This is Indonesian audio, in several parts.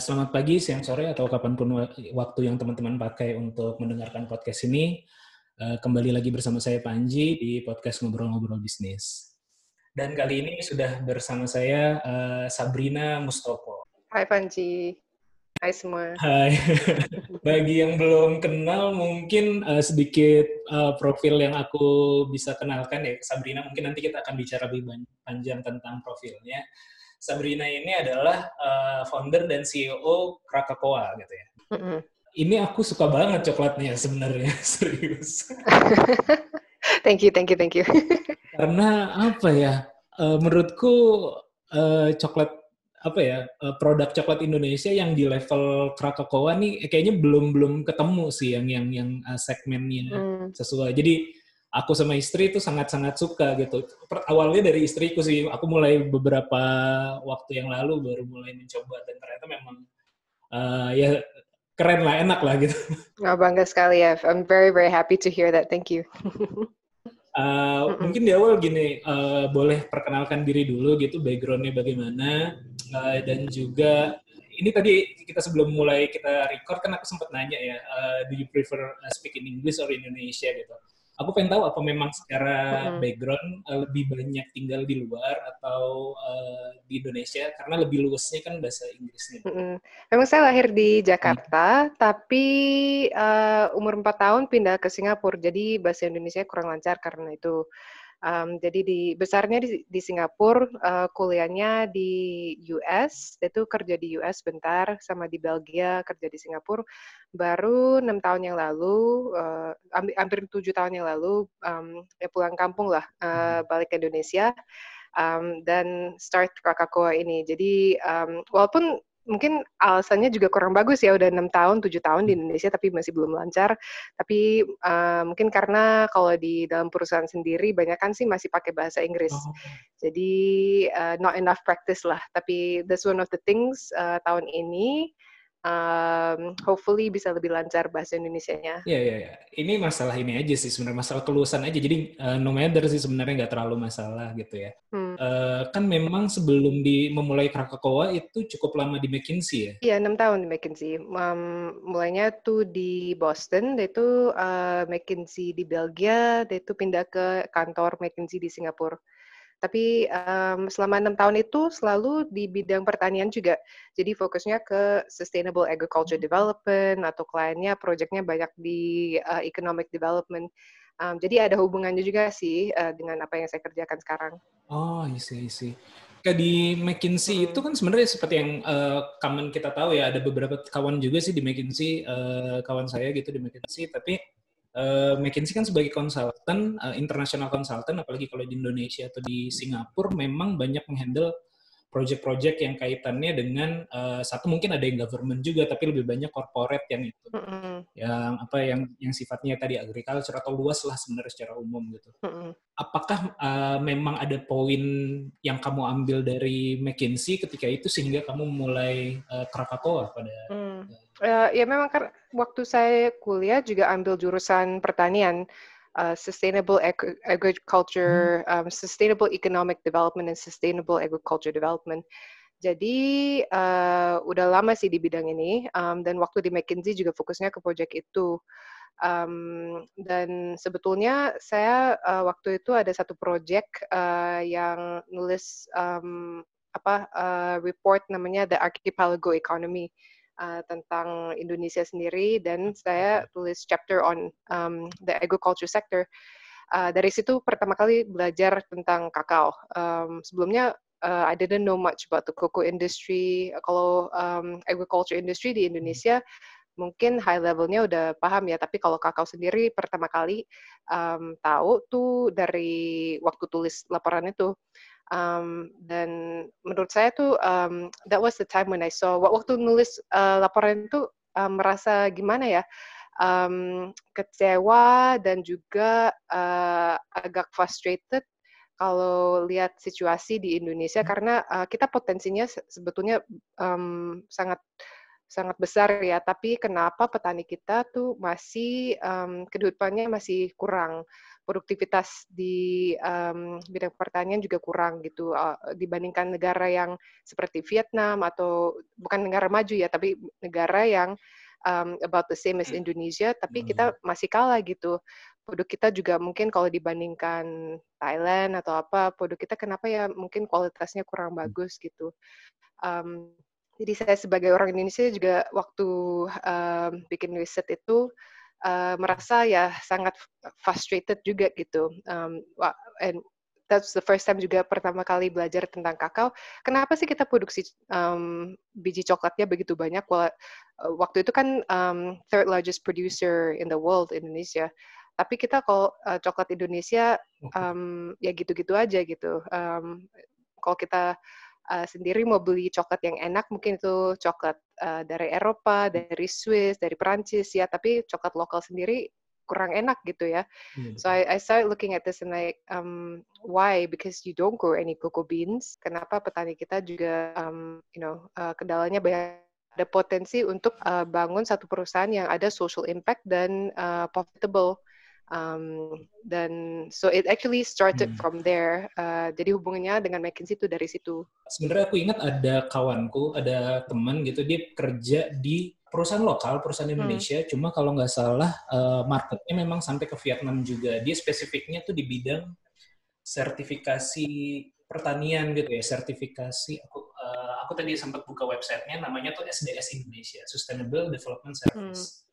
selamat pagi, siang, sore, atau kapan pun wa- waktu yang teman-teman pakai untuk mendengarkan podcast ini. Eh, kembali lagi bersama saya Panji di podcast Ngobrol-Ngobrol Bisnis. Dan kali ini sudah bersama saya eh, Sabrina Mustopo. Hai Panji Hai semua Hai. Bagi yang belum kenal, mungkin eh, sedikit eh, profil yang aku bisa kenalkan ya Sabrina. Mungkin nanti kita akan bicara lebih panjang tentang profilnya. Sabrina ini adalah eh, founder dan CEO Krakatoa gitu ya. Mm-mm. Ini aku suka banget coklatnya sebenarnya, serius. Thank you, thank you, thank you Karena apa ya? eh, menurutku eh, coklat apa ya eh, produk coklat Indonesia yang di level Krakatoa nih kayaknya belum belum ketemu sih yang yang yang eh, segmennya Hmm. sesuai. Jadi aku sama istri itu sangat-sangat suka gitu. Awalnya dari istriku sih, aku mulai beberapa waktu yang lalu baru mulai mencoba dan ternyata memang eh, ya keren lah, enak lah gitu. Oh, bangga sekali ya I'm very very happy to hear that thank you Uh, Mungkin di awal gini, uh, boleh perkenalkan diri dulu gitu, backgroundnya bagaimana, uh, dan juga ini tadi kita sebelum mulai kita record kan aku sempat nanya ya, uh, do you prefer uh, speak in English or Indonesia gitu. Aku pengen tahu apa memang secara Mm-mm. background uh, lebih banyak tinggal di luar atau uh, di Indonesia karena lebih luasnya kan bahasa Inggrisnya. Mm-mm. Memang saya lahir di Jakarta tapi eh, umur 4 tahun pindah ke Singapura jadi bahasa Indonesia kurang lancar karena itu Um, jadi di besarnya di, di Singapura, eh, kuliahnya di US, itu kerja di US bentar, sama di Belgia kerja di Singapura. Baru enam tahun yang lalu, ambi- hampir tujuh tahun yang lalu, um, ya pulang kampung lah, eh, balik ke Indonesia um, dan start Krakatoa ini. Jadi um, walaupun mungkin alasannya juga kurang bagus ya udah enam tahun tujuh tahun di Indonesia tapi masih belum lancar. Tapi uh, mungkin karena kalau di dalam perusahaan sendiri banyak kan sih masih pakai bahasa Inggris. Oh, jadi uh, not enough practice lah. Tapi that's one of the things uh, tahun ini um, hopefully bisa lebih lancar bahasa Indonesianya Iya, iya, iya. Ini masalah ini aja sih sebenarnya masalah kelulusan aja. Jadi uh, no matter sih sebenarnya nggak terlalu masalah gitu ya. Hmm. Eh, kan memang sebelum di memulai Krakatoa itu cukup lama di McKinsey ya. Iya, enam tahun di McKinsey. Um, mulainya tuh di Boston, dia itu uh, McKinsey di Belgia, dia itu pindah ke kantor McKinsey di Singapura. Tapi um, selama enam tahun itu selalu di bidang pertanian juga. Jadi fokusnya ke sustainable agriculture development atau kliennya, proyeknya banyak di uh, economic development. Um, jadi ada hubungannya juga sih uh, dengan apa yang saya kerjakan sekarang. Oh, isi isi. Kayak di McKinsey Hmm. itu kan sebenarnya seperti yang eh, common kita tahu ya, ada beberapa kawan juga sih di McKinsey, eh, kawan saya gitu di McKinsey, tapi eh, McKinsey kan sebagai konsultan, eh, international consultant, apalagi kalau di Indonesia atau di Singapura, memang banyak menghandle project-project yang kaitannya dengan eh, satu mungkin ada yang government juga, tapi lebih banyak corporate yang itu, Mm-mm, yang apa yang yang sifatnya tadi agriculture atau luas lah sebenarnya secara umum gitu mm-mm. apakah uh, memang ada poin yang kamu ambil dari McKinsey ketika itu sehingga kamu mulai uh, Krakatoa pada Hmm. Eh, ya memang kan waktu saya kuliah juga ambil jurusan pertanian, uh, sustainable Ag- agriculture, um, sustainable economic development and sustainable agriculture development. Jadi eh, udah lama sih di bidang ini um, dan waktu di McKinsey juga fokusnya ke proyek itu. Um, dan sebetulnya saya eh, waktu itu ada satu proyek eh, yang nulis um, apa eh, report namanya The Archipelago Economy uh, tentang Indonesia sendiri dan saya tulis chapter on um, the agriculture sector. Uh, dari situ pertama kali belajar tentang kakao. Um, sebelumnya uh, I didn't know much about the cocoa industry. Kalau um, agriculture industry di Indonesia mungkin high levelnya udah paham ya, tapi kalau kakao sendiri pertama kali um, tahu tuh dari waktu tulis laporan itu. Um, dan menurut saya tuh um, that was the time when I saw waktu nulis uh, laporan itu um, merasa gimana ya? Um, kecewa dan juga uh, agak frustrated kalau lihat situasi di Indonesia karena uh, kita potensinya sebetulnya um, sangat sangat besar ya. Tapi kenapa petani kita tuh masih um, kehidupannya masih kurang produktivitas di um, bidang pertanian juga kurang gitu uh, dibandingkan negara yang seperti Vietnam atau bukan negara maju ya tapi negara yang um, about the same as hmm. Indonesia tapi kita hmm. masih kalah gitu produk kita juga mungkin kalau dibandingkan Thailand atau apa produk kita kenapa ya mungkin kualitasnya kurang hmm. bagus gitu um, jadi saya sebagai orang Indonesia juga waktu um, bikin riset itu uh, merasa ya sangat frustrated juga gitu. Um, and that's the first time juga pertama kali belajar tentang kakao. Kenapa sih kita produksi um, biji coklatnya begitu banyak? Well, waktu itu kan um, third largest producer in the world Indonesia. Tapi kita kalau uh, coklat Indonesia um, ya gitu-gitu aja gitu. Um, kalau kita uh, sendiri mau beli coklat yang enak, mungkin itu coklat uh, dari Eropa, dari Swiss, dari Perancis ya, tapi coklat lokal sendiri kurang enak gitu ya. Hmm. So I, I started looking at this and like, um, why? Because you don't grow any cocoa beans. Kenapa petani kita juga, um, you know, uh, kendalanya banyak ada potensi untuk uh, bangun satu perusahaan yang ada social impact dan uh, profitable Um, dan so it actually started hmm. from there. Uh, jadi hubungannya dengan McKinsey itu dari situ. Sebenarnya aku ingat ada kawanku, ada teman gitu, dia kerja di perusahaan lokal, perusahaan hmm. Indonesia. Hmm. Cuma kalau nggak salah uh, marketnya memang sampai ke Vietnam juga. Dia spesifiknya tuh di bidang sertifikasi pertanian gitu ya, sertifikasi. Aku uh, aku tadi sempat buka websitenya, namanya tuh SDS Indonesia, Sustainable Development Service. Hmm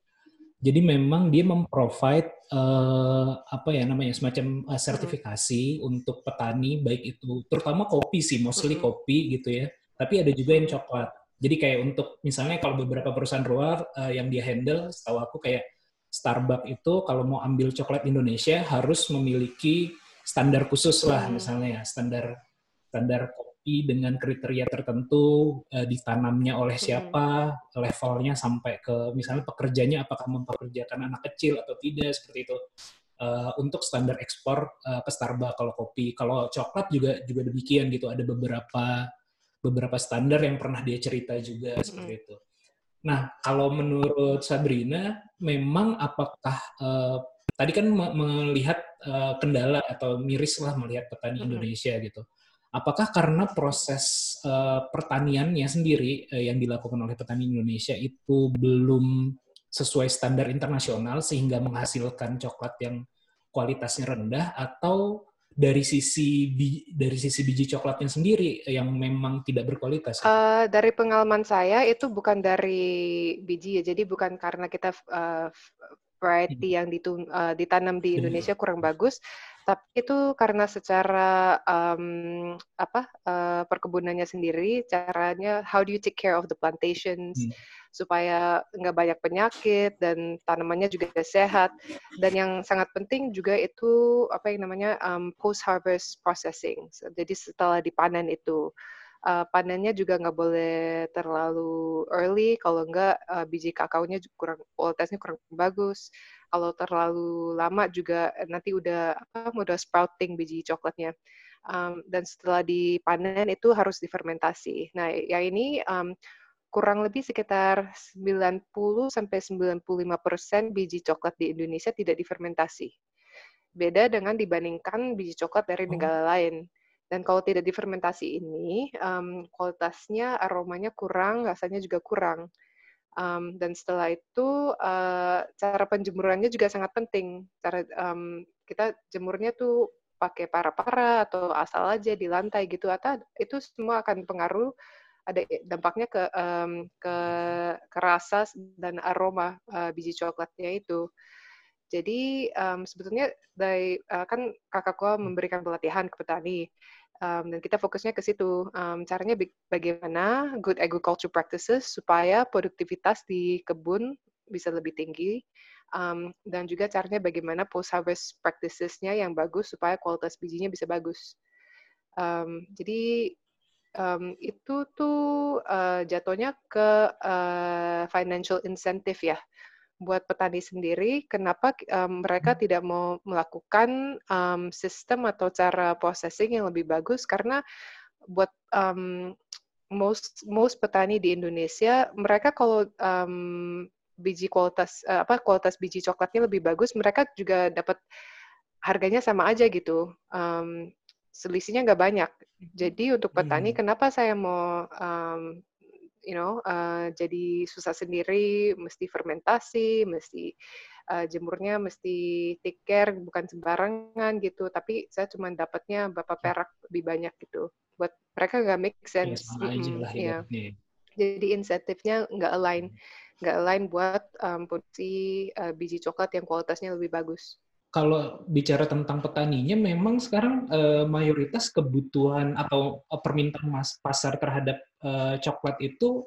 jadi memang dia memprovide uh, apa ya namanya semacam uh, sertifikasi hmm. untuk petani baik itu terutama kopi sih mostly hmm. kopi gitu ya. Tapi ada juga yang coklat. Jadi kayak untuk misalnya kalau beberapa perusahaan luar uh, yang dia handle, setahu aku kayak Starbucks itu kalau mau ambil coklat Indonesia harus memiliki standar khusus lah hmm. misalnya ya standar dengan kriteria tertentu uh, ditanamnya oleh siapa, levelnya sampai ke misalnya pekerjanya apakah mempekerjakan anak kecil atau tidak seperti itu. Uh, untuk standar ekspor uh, ke Starbucks kalau kopi, kalau coklat juga juga demikian gitu. Ada beberapa beberapa standar yang pernah dia cerita juga seperti itu. Nah, kalau menurut Sabrina, memang apakah uh, tadi kan melihat uh, kendala atau miris lah melihat petani Indonesia gitu apakah karena proses uh, pertaniannya sendiri uh, yang dilakukan oleh petani Indonesia itu belum sesuai standar internasional sehingga menghasilkan coklat yang kualitasnya rendah atau dari sisi dari sisi biji coklatnya sendiri yang memang tidak berkualitas? Uh, dari pengalaman saya itu bukan dari biji ya, jadi bukan karena kita uh, variety hmm. yang ditum, uh, ditanam di Indonesia kurang bagus, tapi itu karena secara um, apa uh, perkebunannya sendiri, caranya how do you take care of the plantations hmm. supaya nggak banyak penyakit dan tanamannya juga sehat. Dan yang sangat penting juga itu apa yang namanya um, post harvest processing. So, jadi setelah dipanen itu uh, panennya juga nggak boleh terlalu early kalau nggak uh, biji kakaonya kurang kualitasnya kurang bagus kalau terlalu lama juga nanti udah apa udah sprouting biji coklatnya um, dan setelah dipanen itu harus difermentasi nah yang ini um, kurang lebih sekitar 90 sampai 95 persen biji coklat di Indonesia tidak difermentasi. Beda dengan dibandingkan biji coklat dari oh. negara lain. Dan kalau tidak difermentasi ini, um, kualitasnya, aromanya kurang, rasanya juga kurang. Um, dan setelah itu, uh, cara penjemurannya juga sangat penting. Cara um, kita jemurnya tuh pakai para-para atau asal aja di lantai gitu, atau itu semua akan pengaruh ada dampaknya ke um, ke, ke rasa dan aroma uh, biji coklatnya itu. Jadi um, sebetulnya dari uh, kan kakakku memberikan pelatihan ke petani um, dan kita fokusnya ke situ. Um, caranya bagaimana good agriculture practices supaya produktivitas di kebun bisa lebih tinggi um, dan juga caranya bagaimana post harvest practicesnya yang bagus supaya kualitas bijinya bisa bagus. Um, jadi um, itu tuh uh, jatuhnya ke uh, financial incentive ya buat petani sendiri. Kenapa um, mereka tidak mau melakukan um, sistem atau cara processing yang lebih bagus? Karena buat um, most most petani di Indonesia, mereka kalau um, biji kualitas uh, apa kualitas biji coklatnya lebih bagus, mereka juga dapat harganya sama aja gitu. Um, selisihnya nggak banyak. Jadi untuk petani, hmm. kenapa saya mau um, you know uh, jadi susah sendiri, mesti fermentasi, mesti uh, jemurnya mesti take care, bukan sembarangan gitu. Tapi saya cuma dapatnya berapa hmm. perak lebih banyak gitu. Buat mereka nggak make iya, sense. Ya, aja lah ya. Jadi insentifnya nggak align, hmm. nggak align buat um, produksi uh, biji coklat yang kualitasnya lebih bagus kalau bicara tentang petaninya, memang sekarang uh, mayoritas kebutuhan atau permintaan mas pasar terhadap uh, coklat itu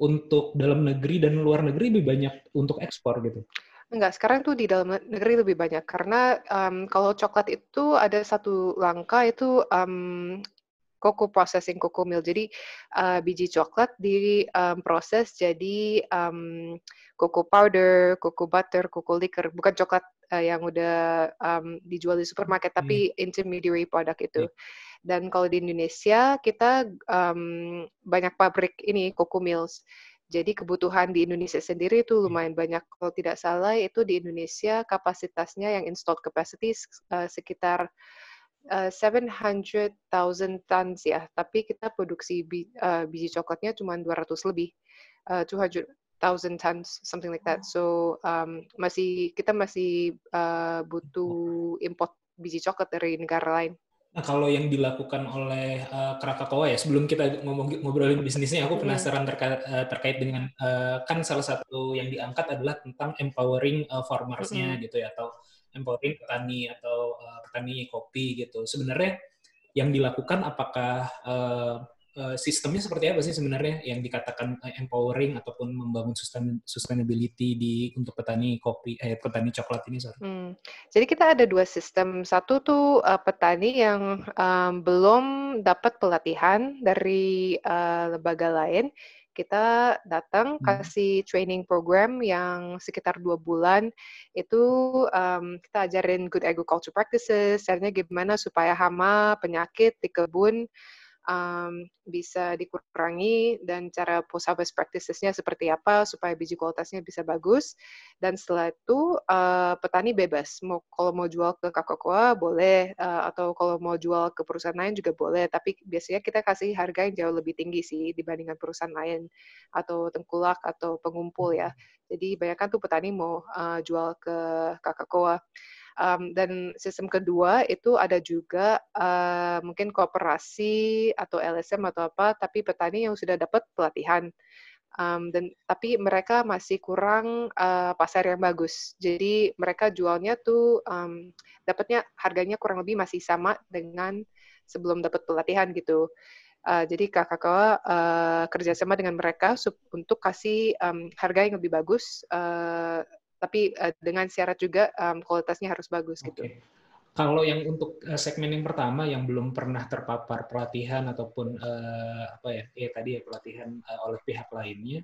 untuk dalam negeri dan luar negeri lebih banyak untuk ekspor gitu. Enggak, sekarang tuh di dalam negeri lebih banyak karena um, kalau coklat itu ada satu langkah itu um, cocoa processing cocoa mill. Jadi uh, biji coklat diproses um, jadi um, cocoa powder, cocoa butter, cocoa liquor, bukan coklat uh, yang udah um, dijual di supermarket, tapi hmm. intermediary produk itu. Hmm. Dan kalau di Indonesia kita um, banyak pabrik ini cocoa mills. Jadi kebutuhan di Indonesia sendiri itu lumayan banyak. Kalau tidak salah itu di Indonesia kapasitasnya yang installed capacity uh, sekitar uh, 700,000 tons ya. Tapi kita produksi bi uh, biji coklatnya cuma 200 lebih. Uh, 200 thousand tons, something like that. So um, masih kita masih uh, butuh import biji coklat dari negara lain. Nah, kalau yang dilakukan oleh uh, Krakatoa ya, sebelum kita ngomong ngobrolin bisnisnya, aku penasaran terkait, uh, terkait dengan uh, kan salah satu yang diangkat adalah tentang empowering uh, farmers-nya mm-hmm. gitu ya, atau empowering petani atau uh, petani kopi gitu. Sebenarnya yang dilakukan apakah uh, Eh, sistemnya seperti apa sih sebenarnya yang dikatakan empowering ataupun membangun sustainability di untuk petani kopi eh petani coklat ini sorry. Hmm. Jadi kita ada dua sistem. Satu tuh uh, petani yang um, belum dapat pelatihan dari uh, lembaga lain. Kita datang hmm. kasih training program yang sekitar dua bulan itu um, kita ajarin good agriculture practices, caranya gimana supaya hama, penyakit di kebun um, bisa dikurangi dan cara post harvest practices-nya seperti apa supaya biji kualitasnya bisa bagus. Dan setelah itu uh, petani bebas. Mau kalau mau jual ke Coca-Cola boleh uh, atau kalau mau jual ke perusahaan lain juga boleh. Tapi biasanya kita kasih harga yang jauh lebih tinggi sih dibandingkan perusahaan lain atau tengkulak atau pengumpul ya. Jadi banyak kan tuh petani mau uh, jual ke Coca-Cola Um, dan sistem kedua itu ada juga uh, mungkin kooperasi atau LSM atau apa, tapi petani yang sudah dapat pelatihan. Um, dan tapi mereka masih kurang uh, pasar yang bagus. Jadi mereka jualnya tuh um, dapatnya harganya kurang lebih masih sama dengan sebelum dapat pelatihan gitu. Uh, jadi kakak uh, kerjasama dengan mereka untuk kasih um, harga yang lebih bagus uh, tapi uh, dengan syarat juga um, kualitasnya harus bagus okay. gitu. Kalau yang untuk uh, segmen yang pertama yang belum pernah terpapar pelatihan ataupun uh, apa ya, ya tadi ya pelatihan uh, oleh pihak lainnya,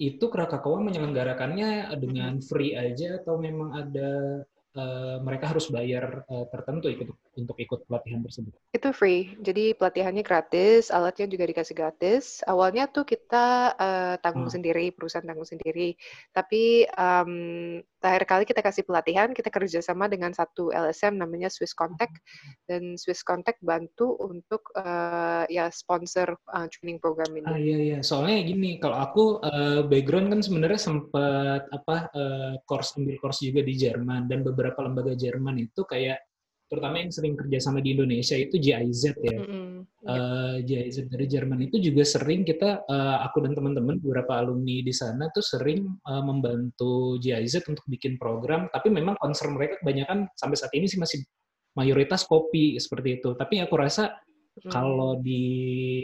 itu Krakatawa menyelenggarakannya dengan free aja atau memang ada uh, mereka harus bayar uh, tertentu ikut untuk ikut pelatihan tersebut? Itu free, jadi pelatihannya gratis, alatnya juga dikasih gratis. Awalnya tuh kita uh, tanggung hmm. sendiri, perusahaan tanggung sendiri. Tapi um, terakhir kali kita kasih pelatihan, kita kerjasama dengan satu LSM namanya Swiss Contact, dan Swiss Contact bantu untuk uh, ya sponsor uh, training program ini. Ah iya iya, soalnya gini, kalau aku uh, background kan sebenarnya sempat apa uh, course ambil course juga di Jerman dan beberapa lembaga Jerman itu kayak terutama yang sering kerja sama di Indonesia itu GIZ ya. Mm-hmm. Uh, eh, GIZ dari Jerman itu juga sering kita, uh, aku dan teman-teman beberapa alumni di sana tuh sering uh, membantu GIZ untuk bikin program, tapi memang concern mereka kebanyakan sampai saat ini sih masih mayoritas kopi seperti itu. Tapi aku rasa mm. kalau di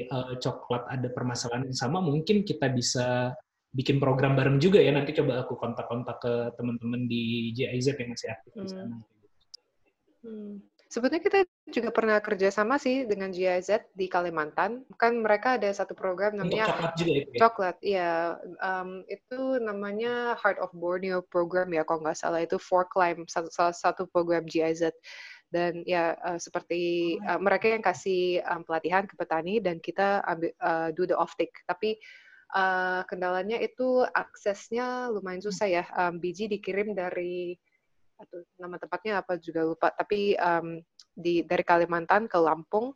uh, coklat ada permasalahan yang sama, mungkin kita bisa bikin program bareng juga ya. Nanti coba aku kontak-kontak ke teman-teman di GIZ yang masih aktif di sana. Hmm. Sebetulnya kita juga pernah kerja sama sih dengan GIZ di Kalimantan. Kan mereka ada satu program Untuk namanya coklat juga itu ya? Coklat, iya. Um, itu namanya Heart of Borneo program ya, kalau nggak salah. Itu For Climb, satu, salah satu program GIZ. Dan ya uh, seperti uh, mereka yang kasih um, pelatihan ke petani dan kita ambil, uh, do the off-take. Tapi uh, kendalanya itu aksesnya lumayan susah ya. Um, biji dikirim dari atau nama tempatnya apa juga lupa tapi um, di dari Kalimantan ke Lampung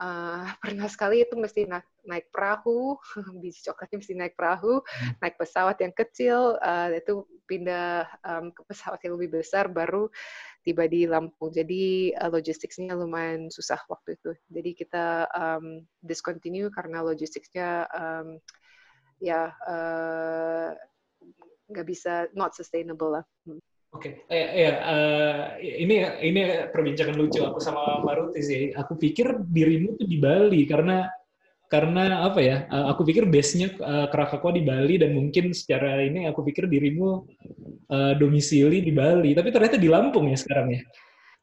uh, pernah sekali itu mesti naik, naik perahu biji coklatnya mesti naik perahu naik pesawat yang kecil uh, itu pindah um, ke pesawat yang lebih besar baru tiba di Lampung jadi uh, logistiknya lumayan susah waktu itu jadi kita um, discontinue karena logistiknya um, ya nggak uh, bisa not sustainable lah. Hmm. Oke, okay. eh, ya, uh, ini ini perbincangan lucu aku sama Maruti sih. Aku pikir dirimu tuh di Bali karena karena apa ya? Uh, aku pikir base-nya uh, Krakatau di Bali dan mungkin secara ini aku pikir dirimu uh, domisili di Bali, tapi ternyata di Lampung ya sekarang ya.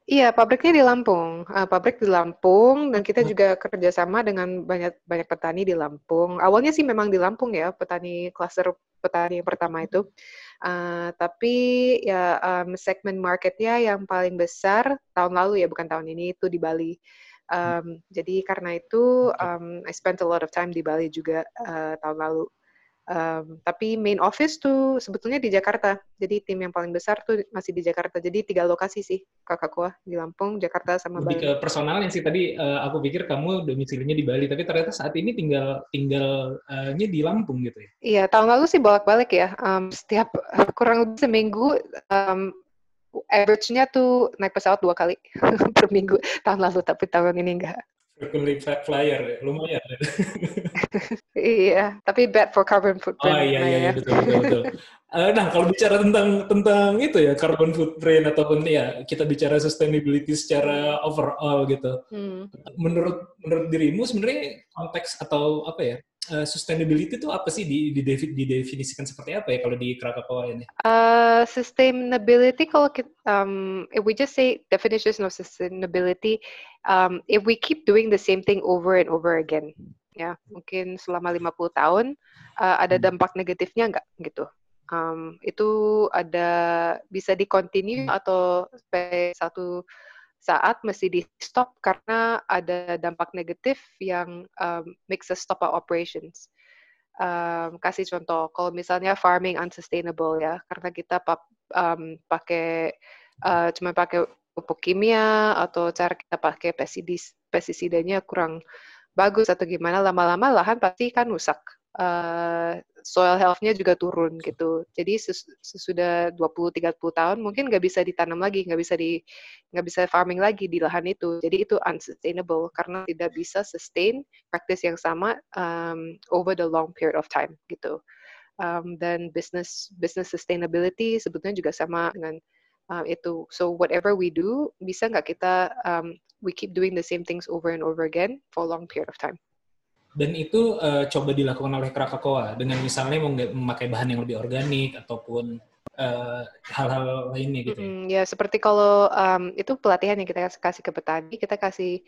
Iya, pabriknya di Lampung. Uh, pabrik di Lampung dan kita juga kerjasama dengan banyak banyak petani di Lampung. Awalnya sih memang di Lampung ya, petani klaster petani yang pertama itu. Uh, tapi ya um, segmen marketnya yang paling besar tahun lalu ya bukan tahun ini itu di Bali. Um, jadi karena itu um, I spent a lot of time di Bali juga uh, tahun lalu. Um, tapi main office tuh sebetulnya di Jakarta. Jadi tim yang paling besar tuh masih di Jakarta. Jadi tiga lokasi sih kakak kuah di Lampung, Jakarta sama Lebih Bali. ke personalnya sih tadi uh, aku pikir kamu domisilinya di Bali, tapi ternyata saat ini tinggal tinggalnya di Lampung gitu ya? Iya tahun lalu sih bolak-balik ya. Um, setiap kurang lebih seminggu um, average-nya tuh naik pesawat dua kali per minggu tahun lalu, tapi tahun ini enggak. Frequently flyer, ya, lumayan. iya, tapi bad for carbon footprint. Oh iya iya, iya betul betul betul. uh, nah kalau bicara tentang tentang itu ya carbon footprint ataupun ya kita bicara sustainability secara overall gitu. Hmm. Menurut menurut dirimu sebenarnya konteks atau apa ya uh, sustainability itu apa sih di, di didefinisikan seperti apa ya kalau di Krakatau ini? Uh, sustainability kalau kita, um, if we just say definition of sustainability, um, if we keep doing the same thing over and over again, ya mungkin selama 50 tahun uh, ada Hmm. dampak negatifnya nggak gitu. Um, itu ada bisa di continue atau sampai satu saat mesti di stop karena ada dampak negatif yang um, makes us stop our operations. Um, kasih contoh, kalau misalnya farming unsustainable ya, karena kita um, pakai uh, cuma pakai pupuk kimia atau cara kita pakai pestisis, pestisidanya kurang bagus atau gimana, lama-lama lahan pasti kan rusak. Uh, soil health-nya juga turun gitu. Jadi ses sesudah 20-30 tahun mungkin nggak bisa ditanam lagi, nggak bisa di nggak bisa farming lagi di lahan itu. Jadi itu unsustainable karena tidak bisa sustain practice yang sama um, over the long period of time gitu. Um, dan business business sustainability sebetulnya juga sama dengan uh, itu. So whatever we do bisa nggak kita um, we keep doing the same things over and over again for a long period of time. Dan itu uh, coba dilakukan oleh Krakatoa dengan misalnya memakai bahan yang lebih organik ataupun hal-hal uh, lainnya gitu. Ya, mm, ya seperti kalau um, itu pelatihan yang kita kasih ke petani, kita kasih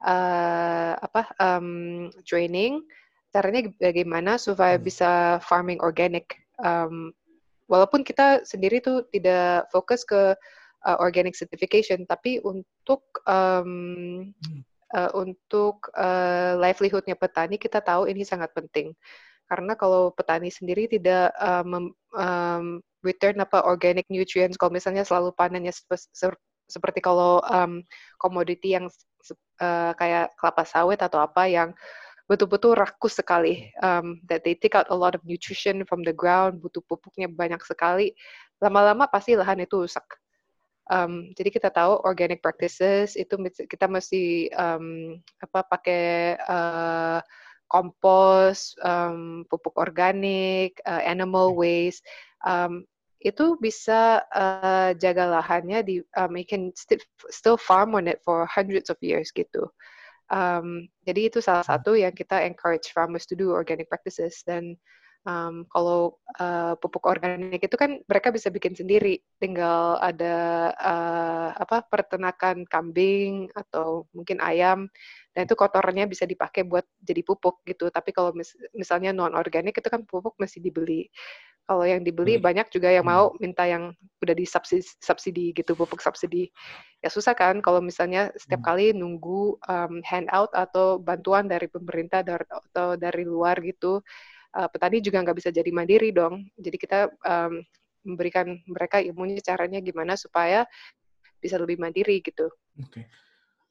uh, apa um, training caranya bagaimana supaya hmm. bisa farming organic. Um, walaupun kita sendiri tuh tidak fokus ke uh, organic certification, tapi untuk um, hmm uh, untuk uh, livelihoodnya petani kita tahu ini sangat penting. Karena kalau petani sendiri tidak um, um, return apa organic nutrients kalau misalnya selalu panennya sep seperti kalau um, komoditi yang uh, kayak kelapa sawit atau apa yang betul-betul rakus sekali. Um, that they take out a lot of nutrition from the ground butuh pupuknya banyak sekali lama-lama pasti lahan itu rusak Um, jadi kita tahu organic practices itu kita mesti um, apa pakai uh, kompos, um, pupuk organik, uh, animal waste. Um, itu bisa uh, jaga lahannya di um, you can st still farm on it for hundreds of years gitu. Um, jadi itu salah satu yang kita encourage farmers to do organic practices dan Um, kalau uh, pupuk organik itu kan mereka bisa bikin sendiri, tinggal ada uh, apa peternakan kambing atau mungkin ayam, dan itu kotorannya bisa dipakai buat jadi pupuk gitu. Tapi kalau mis misalnya non organik itu kan pupuk mesti dibeli. Kalau yang dibeli Hmm. banyak juga yang Hmm. mau minta yang udah disubsidi subsidi gitu, pupuk subsidi. Ya susah kan kalau misalnya setiap Hmm. kali nunggu um, handout atau bantuan dari pemerintah atau dari luar gitu, uh, petani juga nggak bisa jadi mandiri dong. Jadi kita um, memberikan mereka ilmunya caranya gimana supaya bisa lebih mandiri gitu. Oke.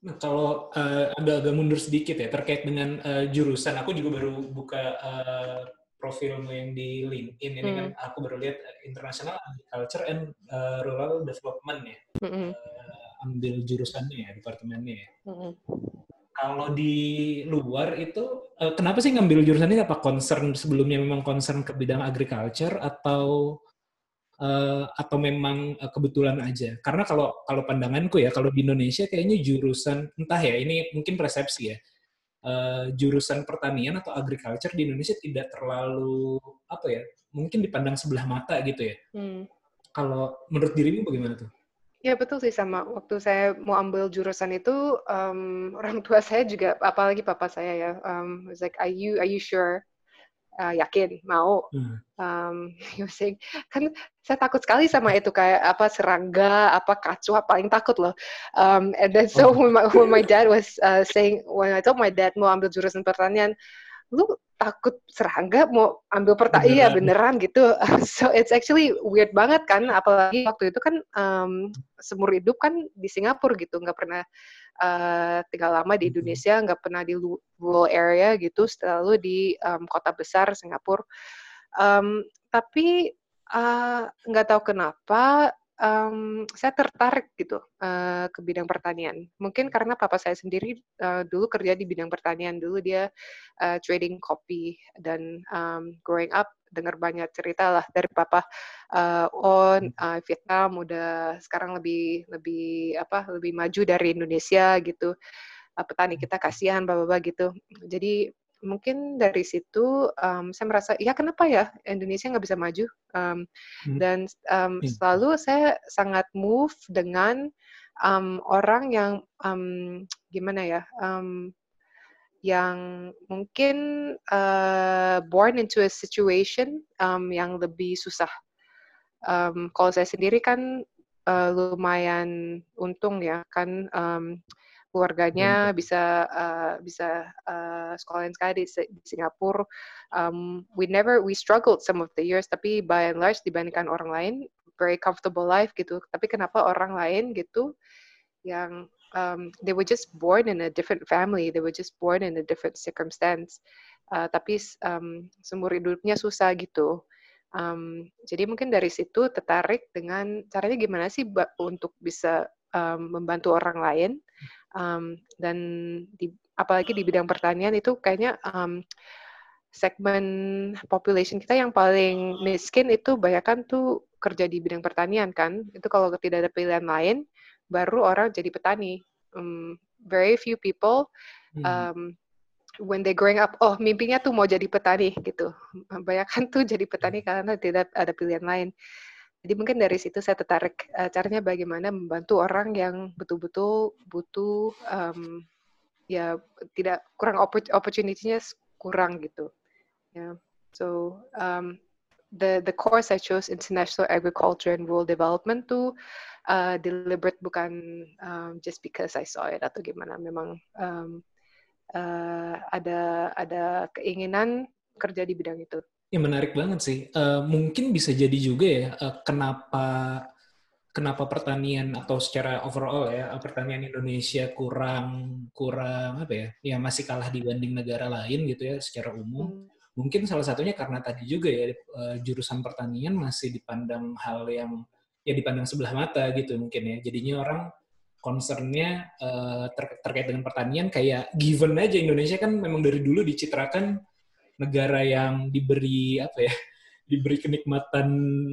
Nah, kalau eh, agak-agak mundur sedikit ya terkait dengan eh, jurusan, aku juga baru buka eh, profilmu yang di LinkedIn ini kan aku baru lihat International Agriculture and eh, Rural Development ya, Mm-mm, Eh, ambil jurusannya ya, departemennya ya. mm-mm. Kalau di luar itu, eh, kenapa sih ngambil jurusan ini? Apa concern sebelumnya memang concern ke bidang agriculture atau eh, atau memang eh, kebetulan aja? Karena kalau kalau pandanganku ya, kalau di Indonesia kayaknya jurusan entah ya, ini mungkin persepsi ya. eh, jurusan pertanian atau agriculture di Indonesia tidak terlalu apa ya, mungkin dipandang sebelah mata gitu ya. Hmm. Kalau menurut dirimu bagaimana tuh? Ya betul sih sama. Waktu saya mau ambil jurusan itu, um, orang tua saya juga, apalagi papa saya ya, um, was like, are you, are you sure? Uh, yakin, mau. Hmm. Um, saying, kan saya takut sekali sama itu kayak apa serangga, apa kacau, paling takut loh. Um, and then so Oh. when my, when my dad was uh, saying, when I told my dad mau ambil jurusan pertanian, lu takut serangga mau ambil pertanian iya beneran. gitu. So it's actually weird banget kan apalagi waktu itu kan um, semur hidup kan di Singapura gitu nggak pernah uh, tinggal lama di Mhm. Indonesia nggak pernah di rural area gitu selalu di um, kota besar Singapura. Um, tapi uh, nggak tahu kenapa um, saya tertarik gitu uh, ke bidang pertanian. Mungkin karena papa saya sendiri uh, dulu kerja di bidang pertanian. Dulu dia uh, trading kopi dan um, growing up dengar banyak cerita lah dari papa uh, on uh, Vietnam udah sekarang lebih lebih apa lebih maju dari Indonesia gitu. Uh, petani kita kasihan bapak-bapak gitu. Jadi mungkin dari situ um, saya merasa ya kenapa ya Indonesia nggak bisa maju um, Hmm. dan um, Hmm. selalu saya sangat move dengan um, orang yang um, gimana ya um, yang mungkin uh, born into a situation um, yang lebih susah. Um, kalau saya sendiri kan uh, lumayan untung ya kan um, keluarganya bisa uh, bisa uh, sekolahin sekali di, di Singapura. Um, we never we struggled some of the years tapi by and large dibandingkan orang lain very comfortable life gitu. Tapi kenapa orang lain gitu yang um, they were just born in a different family, they were just born in a different circumstance. Uh, tapi um, seumur hidupnya susah gitu. Um, jadi mungkin dari situ tertarik dengan caranya gimana sih untuk bisa um, membantu orang lain um, dan di, apalagi di bidang pertanian itu kayaknya um, segmen population kita yang paling miskin itu banyak tuh kerja di bidang pertanian kan itu kalau tidak ada pilihan lain baru orang jadi petani um, very few people Hmm. um, when they growing up, oh mimpinya tuh mau jadi petani gitu. Banyak tuh jadi petani karena tidak ada pilihan lain. Jadi mungkin dari situ saya tertarik uh, caranya bagaimana membantu orang yang betul-betul butuh um, ya tidak kurang oppor- opportunity-nya kurang gitu. Ya, so um, the the course I chose international agriculture and rural development tuh uh, deliberate bukan um, just because I saw it atau gimana. Memang um, uh, ada ada keinginan kerja di bidang itu. Ya menarik banget sih. Eh, mungkin bisa jadi juga ya eh, kenapa kenapa pertanian atau secara overall ya eh, pertanian Indonesia kurang kurang apa ya ya masih kalah dibanding negara lain gitu ya secara umum. Hmm. Mungkin salah satunya karena tadi juga ya jurusan pertanian masih dipandang hal yang ya dipandang sebelah mata gitu mungkin ya. Jadinya orang concernnya ter- terkait dengan pertanian kayak given aja Indonesia kan memang dari dulu dicitrakan negara yang diberi apa ya diberi kenikmatan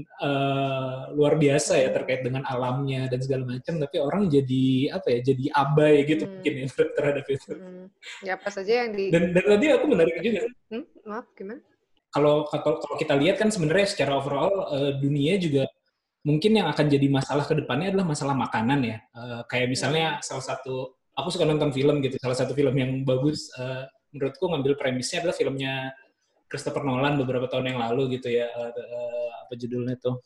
eh, luar biasa ya terkait dengan alamnya dan segala macam tapi orang jadi apa ya jadi abai gitu Hmm. mungkin ya terhadap itu Hmm. Ya apa saja yang di dan dan tadi aku menarik juga Hmm, maaf gimana? kalau kalau kita lihat kan sebenarnya secara overall eh, dunia juga mungkin yang akan jadi masalah ke depannya adalah masalah makanan ya. Eh, kayak misalnya salah satu aku suka nonton film gitu. Salah satu film yang bagus eh, menurutku ngambil premisnya adalah filmnya Christopher Nolan beberapa tahun yang lalu gitu ya. Eh, eh, apa judulnya tuh?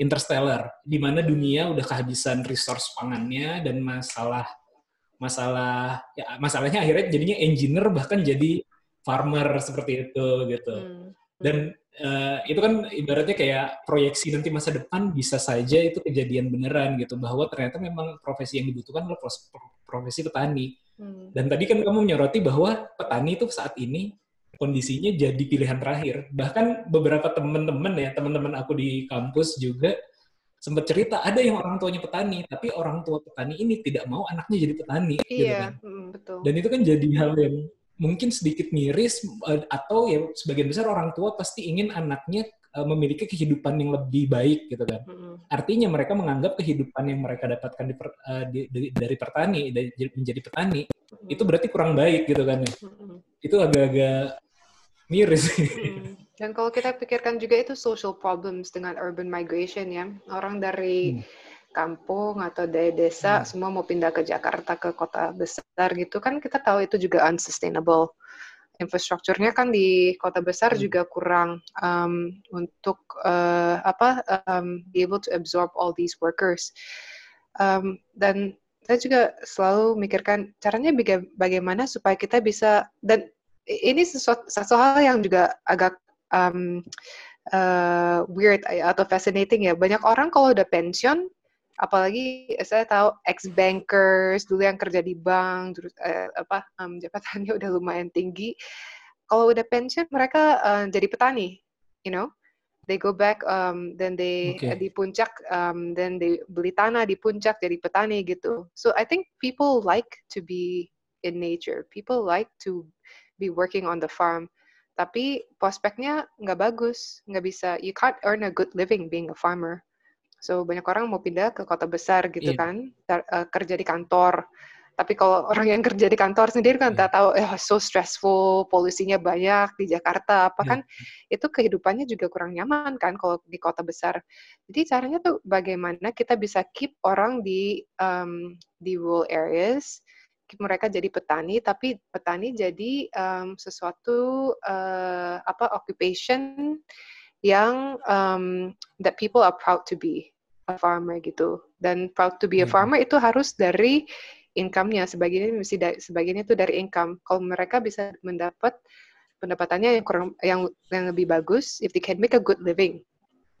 Interstellar, di mana dunia udah kehabisan resource pangannya dan masalah masalah ya masalahnya akhirnya jadinya engineer bahkan jadi farmer seperti itu gitu. Hmm. Dan eh, itu kan ibaratnya kayak proyeksi nanti masa depan bisa saja itu kejadian beneran gitu bahwa ternyata memang profesi yang dibutuhkan adalah profesi petani. Hmm. Dan tadi kan kamu menyoroti bahwa petani itu saat ini kondisinya jadi pilihan terakhir. Bahkan beberapa teman-teman ya, teman-teman aku di kampus juga sempat cerita ada yang orang tuanya petani, tapi orang tua petani ini tidak mau anaknya jadi petani. gitu kan. Iya, mm, betul. Dan itu kan jadi hal yang mungkin sedikit miris eh, atau ya sebagian besar orang tua pasti ingin anaknya eh, memiliki kehidupan yang lebih baik gitu kan. Artinya mereka menganggap kehidupan yang mereka dapatkan di per- eh, di- di- dari pertani dari menjadi petani itu berarti kurang baik gitu kan ya. Itu agak-agak miris. Mm. Dan kalau kita pikirkan juga itu social problems dengan urban migration ya. Orang dari Hmm. kampung atau dari desa Hmm. semua mau pindah ke Jakarta ke kota besar gitu kan kita tahu itu juga unsustainable. Infrastrukturnya kan di kota besar Hmm. juga kurang um, untuk uh, apa um, be able to absorb all these workers. Um, dan saya juga selalu mikirkan caranya baga- bagaimana supaya kita bisa dan ini sesuatu, satu hal yang juga agak um, uh, weird atau fascinating ya. Banyak orang kalau udah pensiun, apalagi saya tahu ex bankers dulu yang kerja di bank, terus eh, apa um, jabatannya udah lumayan tinggi. Kalau udah pensiun, mereka uh, jadi petani, you know. They go back, um, then they Oke. di puncak, um, then they beli tanah di puncak jadi petani gitu. So I think people like to be in nature. People like to be working on the farm. Tapi prospeknya nggak bagus, nggak bisa. You can't earn a good living being a farmer. So banyak orang mau pindah ke kota besar gitu Iya. kan, eh, kerja di kantor. Tapi kalau orang yang kerja di kantor sendiri kan Iya. tak tahu, eh so stressful, polusinya banyak di Jakarta, apa Iya. kan itu kehidupannya juga kurang nyaman kan kalau di kota besar. Jadi caranya tuh bagaimana kita bisa keep orang di um, di rural areas, keep mereka jadi petani, tapi petani jadi um, sesuatu uh, apa occupation yang um, that people are proud to be a farmer gitu. Dan proud to be a Mhm. farmer itu harus dari income-nya, sebagiannya mesti dari, sebagiannya itu dari income. Kalau mereka bisa mendapat pendapatannya yang kurang yang yang lebih bagus, if they can make a good living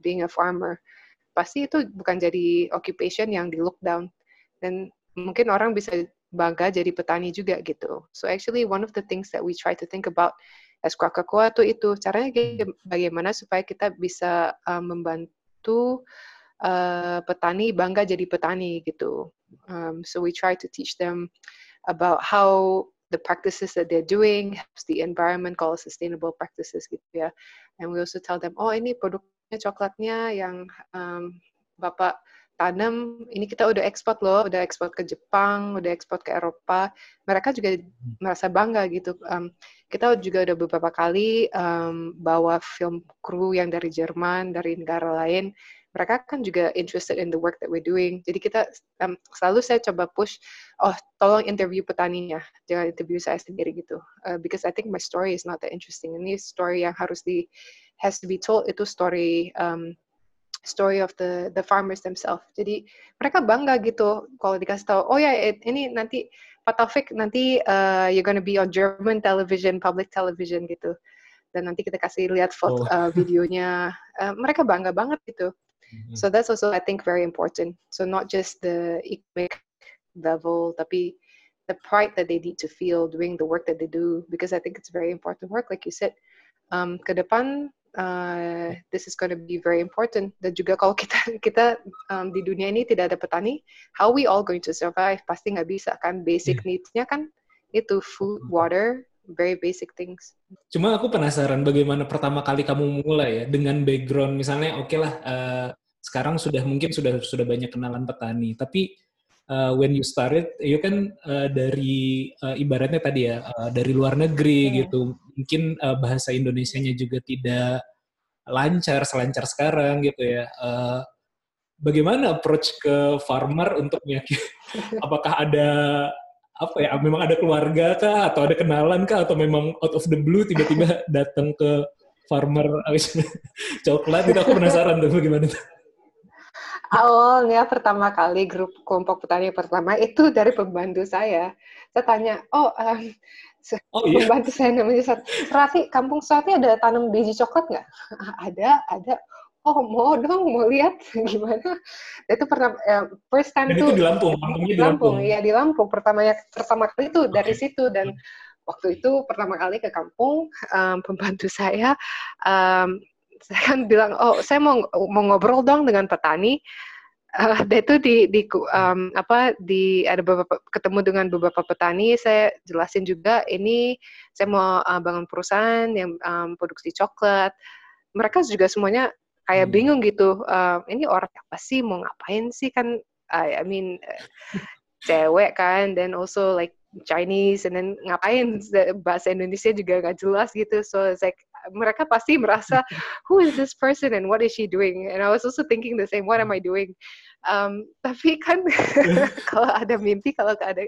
being a farmer, pasti itu bukan jadi occupation yang di look down. Dan mungkin orang bisa bangga jadi petani juga gitu. So actually one of the things that we try to think about as Krakatoa tuh itu caranya bagaimana supaya kita bisa uh, membantu uh, petani bangga jadi petani gitu. Um, so we try to teach them about how the practices that they're doing helps the environment kalau sustainable practices gitu ya. And we also tell them, oh ini produknya coklatnya yang um, bapak tanam, ini kita udah ekspor loh, udah ekspor ke Jepang, udah ekspor ke Eropa. Mereka juga merasa bangga gitu. Um, kita juga udah beberapa kali um, bawa film kru yang dari Jerman, dari negara lain. Mereka kan juga interested in the work that we're doing. Jadi kita um, selalu saya coba push, oh tolong interview petaninya, jangan interview saya sendiri gitu. Uh, because I think my story is not that interesting. Ini story yang harus di has to be told itu story um, story of the the farmers themselves. Jadi mereka bangga gitu kalau dikasih tahu, oh ya it- ini nanti Pak Taufik nanti uh, you're gonna be on German television, public television gitu. Dan nanti kita kasih lihat foto Oh. uh, videonya. Uh, mereka bangga banget gitu. Mhm. So that's also I think very important. So not just the economic level, tapi the pride that they need to feel doing the work that they do because I think it's very important work. Like you said, um, ke depan uh, this is going to be very important. Dan juga kalau kita kita um, di dunia ini tidak ada petani, how we all going to survive? Pasti nggak bisa kan. Basic needs-nya kan itu food, water, very basic things. Cuma aku penasaran bagaimana pertama kali kamu mulai ya dengan background misalnya oke lah eh, sekarang sudah mungkin sudah sudah banyak kenalan petani tapi uh, when you started, you kan uh, dari uh, ibaratnya tadi ya uh, dari luar negeri Iya. gitu, mungkin uh, bahasa Indonesianya juga tidak lancar selancar sekarang gitu ya. Uh, bagaimana approach ke farmer untuk meyakin apakah ada apa ya memang ada keluarga kah atau ada kenalan kah atau memang out of the blue tiba-tiba datang ke farmer coklat itu aku penasaran tuh bagaimana tuh. Awalnya pertama kali grup kelompok petani pertama itu dari pembantu saya. Saya tanya, oh um, Oh iya. pembantu saya namanya Sat- Rati, kampung Sati ada tanam biji coklat nggak? ada, ada. Oh mau dong, mau lihat gimana? Itu pernah eh, first time Dan tuh itu di Lampung, kampungnya di di Lampung. Lampung, ya di Lampung. Pertamanya pertama kali itu dari Oke. situ dan waktu itu pertama kali ke kampung em, pembantu saya em, saya kan bilang oh saya mau mau ngobrol dong dengan petani. Eh, dan itu di di em, apa di ada beberapa ketemu dengan beberapa petani. Saya jelasin juga ini saya mau eh, bangun perusahaan yang em, produksi coklat. Mereka juga semuanya kayak Hmm. bingung gitu em, ini orang apa sih? Mau ngapain sih? Kan I, I mean eh, cewek kan then also like Chinese and then ngapain? Bahasa Indonesia juga nggak jelas gitu. So it's like mereka pasti merasa who is this person and what is she doing? And I was also thinking the same what am I doing? Um, tapi kan kalau ada mimpi kalau ada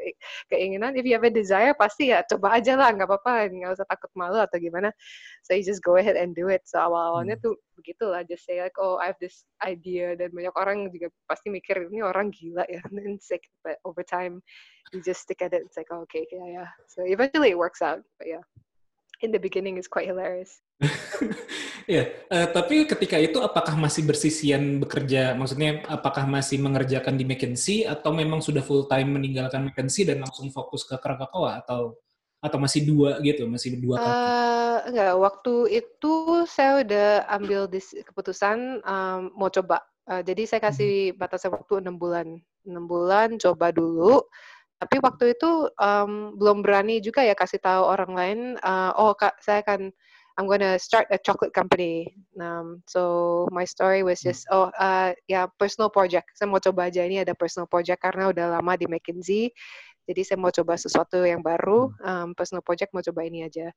keinginan if you have a desire pasti ya coba aja lah nggak apa-apa nggak usah takut malu atau gimana. So you just go ahead and do it. So awal-awalnya tuh begitulah just say like oh I have this idea dan banyak orang juga pasti mikir ini orang gila ya and then like, but over time you just stick at it it's like oh, okay yeah yeah. So eventually it works out but yeah in the beginning it's quite hilarious Ya, eh, tapi ketika itu apakah masih bersisian bekerja? Maksudnya apakah masih mengerjakan di McKinsey atau memang sudah full time meninggalkan McKinsey dan langsung fokus ke Krakatoa atau atau masih dua gitu, masih dua kaki? Eh, enggak, waktu itu saya udah ambil dis- keputusan um, mau coba. Eh, jadi saya kasih batasan waktu enam bulan, enam bulan coba dulu. Tapi waktu itu um, belum berani juga ya kasih tahu orang lain. eh, oh kak, saya akan I'm gonna start a chocolate company. Um, so my story was just oh uh, ya personal project. Saya mau coba aja ini ada personal project karena udah lama di McKinsey. Jadi saya mau coba sesuatu yang baru. Um, personal project mau coba ini aja.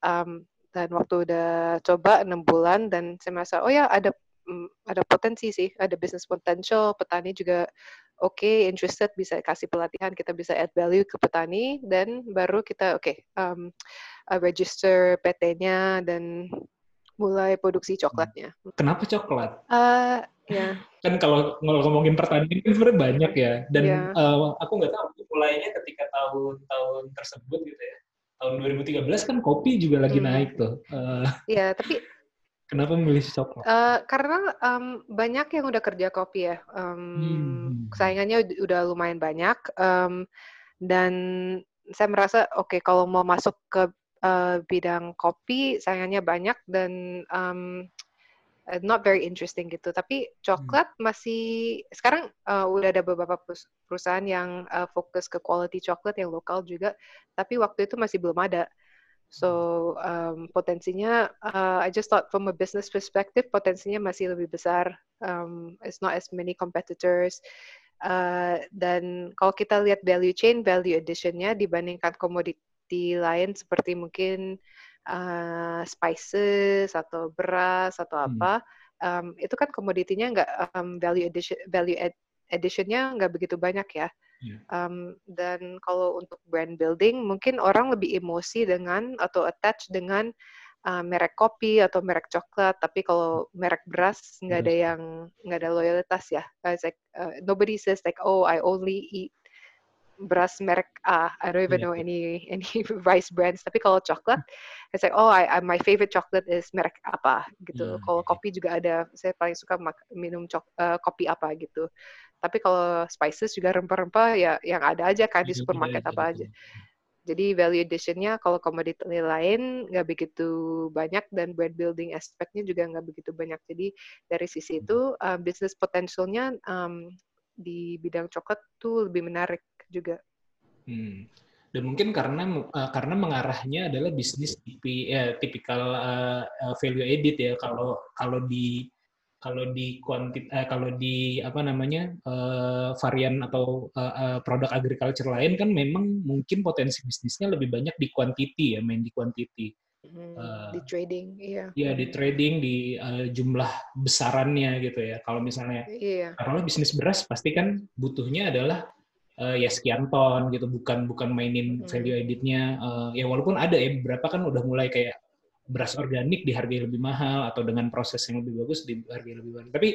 Um, dan waktu udah coba enam bulan dan saya merasa oh ya ada ada potensi sih, ada business potential. Petani juga oke, interested bisa kasih pelatihan, kita bisa add value ke petani dan baru kita oke um, uh, register PT-nya dan mulai produksi coklatnya. Kenapa coklat? Uh, ya, Kan kalau ngomongin pertanian kan sebenarnya banyak ya. Dan Iya. eh, aku nggak tahu mulainya ketika tahun-tahun tersebut gitu ya. Tahun 2013 kan kopi juga lagi Hmm. naik tuh. Eh, ya tapi kenapa memilih coklat? Uh, karena um, banyak yang udah kerja kopi ya, um, Hmm. saingannya ud- udah lumayan banyak, um, dan saya merasa oke kalau mau masuk ke uh, bidang kopi saingannya banyak dan um, not very interesting gitu. Tapi coklat masih sekarang uh, udah ada beberapa perus- perusahaan yang uh, fokus ke quality coklat yang lokal juga, tapi waktu itu masih belum ada. So um, potensinya, uh, I just thought from a business perspective, potensinya masih lebih besar. Um, it's not as many competitors. Uh, dan kalau kita lihat value chain, value addition-nya dibandingkan komoditi lain seperti mungkin uh, spices atau beras atau Hmm. apa, um, itu kan komoditinya nggak um, value addition value add- addition-nya nggak begitu banyak ya. Iya. Um, dan kalau untuk brand building, mungkin orang lebih emosi dengan atau attach dengan uh, merek kopi atau merek coklat. Tapi kalau merek beras nggak ada Beras. yang nggak ada loyalitas ya. It's like uh, nobody says like, oh, I only eat beras merek A. I don't even Iya. know any any rice brands. Tapi kalau coklat, it's like, oh, I, I my favorite chocolate is merek apa gitu. Hmm, Kalau iya. kopi juga ada. Saya paling suka mak- minum cok, uh, kopi apa gitu. Tapi kalau spices juga rempah-rempah ya yang ada aja kan di Itu supermarket apa aja. Jadi value addition-nya kalau komoditi lain nggak begitu banyak dan brand building aspeknya juga nggak begitu banyak. Jadi dari sisi itu uh, business potential-nya um, di bidang coklat tuh lebih menarik juga. Hmm. Dan mungkin karena uh, karena mengarahnya adalah bisnis tipi, ya, tipikal uh, uh, value added ya. Kalau kalau di kalau di kuantit eh, kalau di apa namanya eh, varian atau eh, eh, produk agriculture lain kan memang mungkin potensi bisnisnya lebih banyak di quantity ya main di quantity Hmm, Eh, di trading, iya. ya di trading di eh, jumlah besarannya gitu ya kalau misalnya Iya. kalau bisnis beras pasti kan butuhnya adalah eh, ya sekian ton gitu bukan bukan mainin Hmm. value added-nya eh, ya walaupun ada ya beberapa kan udah mulai kayak beras organik dihargai lebih mahal atau dengan proses yang lebih bagus dihargai lebih mahal. Tapi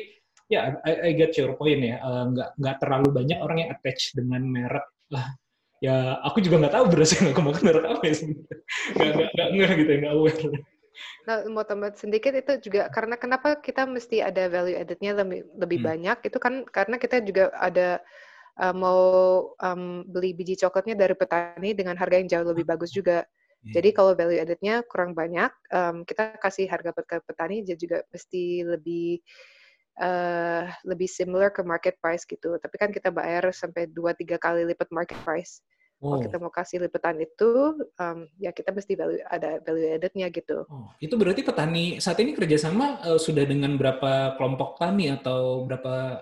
ya I, I get your point ya. Eh, nggak nggak terlalu banyak orang yang attach dengan merek. Lah ya aku juga nggak tahu beras yang aku makan merek apa ya nggak nggak nggak gitu nggak aware. Nah, mau tambah sedikit itu juga karena kenapa kita mesti ada value added-nya lebih lebih Hmm. banyak? Itu kan karena kita juga ada uh, mau um, beli biji coklatnya dari petani dengan harga yang jauh lebih bagus juga. Iya. Jadi kalau value added-nya kurang banyak, um, kita kasih harga ke petani dia juga mesti lebih uh, lebih similar ke market price gitu. Tapi kan kita bayar sampai 2-3 kali lipat market price. Kalau Oh. kita mau kasih lipatan itu, um, ya kita mesti value, ada value added-nya gitu. Oh, itu berarti petani saat ini kerjasama eh, sudah dengan berapa kelompok tani atau berapa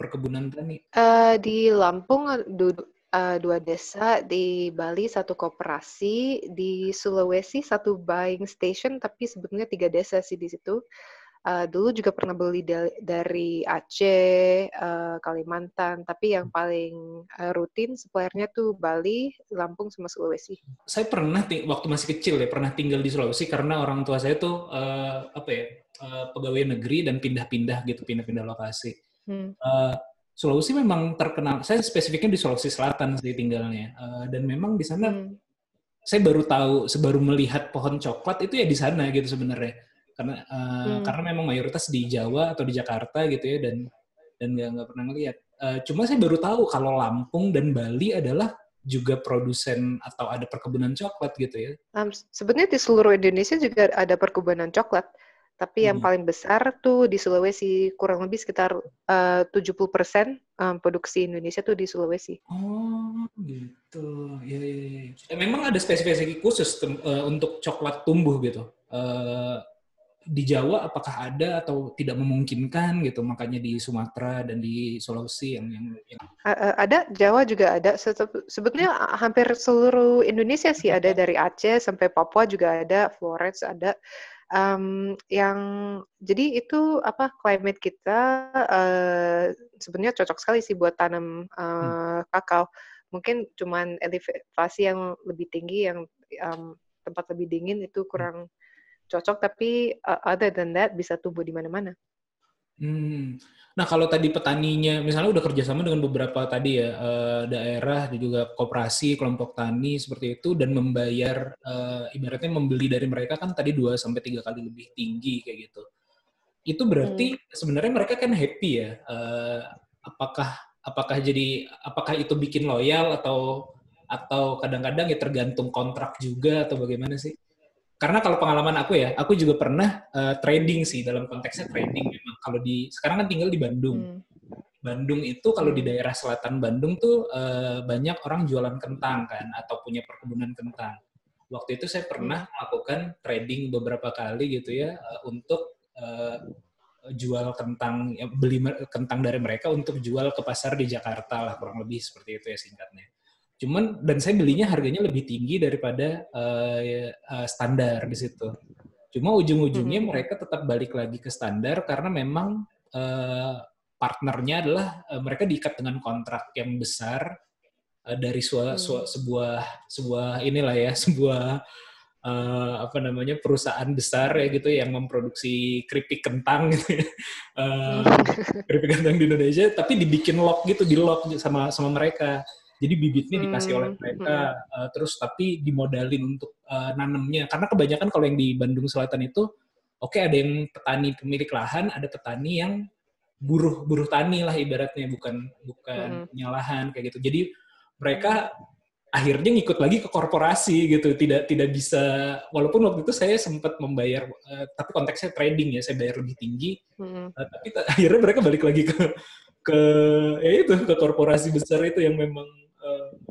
perkebunan tani? Eh, di Lampung du- eh, dua desa, di Bali satu koperasi, di Sulawesi satu buying station, tapi sebetulnya tiga desa sih di situ. Eh, dulu juga pernah beli da- dari Aceh, eh, Kalimantan, tapi yang paling eh, rutin suppliernya tuh Bali, Lampung, sama Sulawesi. Saya pernah waktu masih kecil ya pernah tinggal di Sulawesi karena orang tua saya tuh eh, apa ya eh, pegawai negeri dan pindah-pindah gitu pindah-pindah lokasi. Hmm. Eh, Sulawesi memang terkenal. Saya spesifiknya di Sulawesi Selatan sih tinggalnya Eh, dan memang di sana Hmm. saya baru tahu, baru melihat pohon coklat itu ya di sana gitu sebenarnya. Karena eh, Hmm. karena memang mayoritas di Jawa atau di Jakarta gitu ya dan dan nggak nggak pernah ngeliat. Eh, cuma saya baru tahu kalau Lampung dan Bali adalah juga produsen atau ada perkebunan coklat gitu ya. Um, sebenarnya di seluruh Indonesia juga ada perkebunan coklat, tapi yang Hmm. paling besar tuh di Sulawesi, kurang lebih sekitar uh, 70% um, produksi Indonesia tuh di Sulawesi. Oh gitu, ya, ya, ya. Eh, Memang ada spesifikasi khusus eh, untuk coklat tumbuh gitu. Eh, di Jawa apakah ada atau tidak memungkinkan gitu? Makanya di Sumatera dan di Sulawesi yang yang, yang ada Jawa juga ada. Sebetulnya hampir seluruh Indonesia sih ada dari Aceh sampai Papua juga ada, Flores ada. Um, yang jadi itu apa climate kita uh, sebenarnya cocok sekali sih buat tanam uh, kakao. Mungkin cuman elevasi yang lebih tinggi yang um, tempat lebih dingin itu kurang cocok tapi uh, other than that bisa tumbuh di mana-mana. Hmm. Nah, kalau tadi petaninya, misalnya udah kerjasama dengan beberapa tadi ya eh, daerah dan juga koperasi, kelompok tani seperti itu, dan membayar eh, ibaratnya membeli dari mereka kan tadi 2 sampai tiga kali lebih tinggi kayak gitu. Itu berarti sebenarnya mereka kan happy ya. Eh, apakah apakah jadi apakah itu bikin loyal atau atau kadang-kadang ya tergantung kontrak juga atau bagaimana sih? Karena kalau pengalaman aku ya, aku juga pernah eh, trading sih dalam konteksnya trading memang. Kalau di sekarang kan tinggal di Bandung. Hmm. Bandung itu kalau di daerah selatan Bandung tuh eh, banyak orang jualan kentang kan atau punya perkebunan kentang. Waktu itu saya pernah melakukan trading beberapa kali gitu ya eh, untuk eh, jual kentang ya, beli kentang dari mereka untuk jual ke pasar di Jakarta lah kurang lebih seperti itu ya singkatnya. Cuman dan saya belinya harganya lebih tinggi daripada eh, eh, standar di situ. Cuma ujung-ujungnya Mhm. mereka tetap balik lagi ke standar karena memang eh, partnernya adalah eh, mereka diikat dengan kontrak yang besar eh, dari sua- Hmm. sua- sebuah sebuah inilah ya sebuah eh, apa namanya perusahaan besar ya gitu yang memproduksi keripik kentang gitu ya. Eh, keripik kentang di Indonesia tapi dibikin lock gitu di lock sama sama mereka jadi bibitnya dikasih oleh Hmm, mereka eh, terus tapi dimodalin untuk eh, nanamnya. Karena kebanyakan kalau yang di Bandung Selatan itu oke ada yang petani pemilik lahan ada petani yang buruh buruh tani lah ibaratnya bukan bukan Mm-mm. punya lahan kayak gitu. Jadi mereka akhirnya ngikut lagi ke korporasi gitu. Tidak tidak bisa walaupun waktu itu saya sempat membayar eh, tapi konteksnya trading ya saya bayar lebih tinggi. Hmm. eh, tapi ta- akhirnya mereka balik lagi ke ke ya itu ke korporasi besar itu yang memang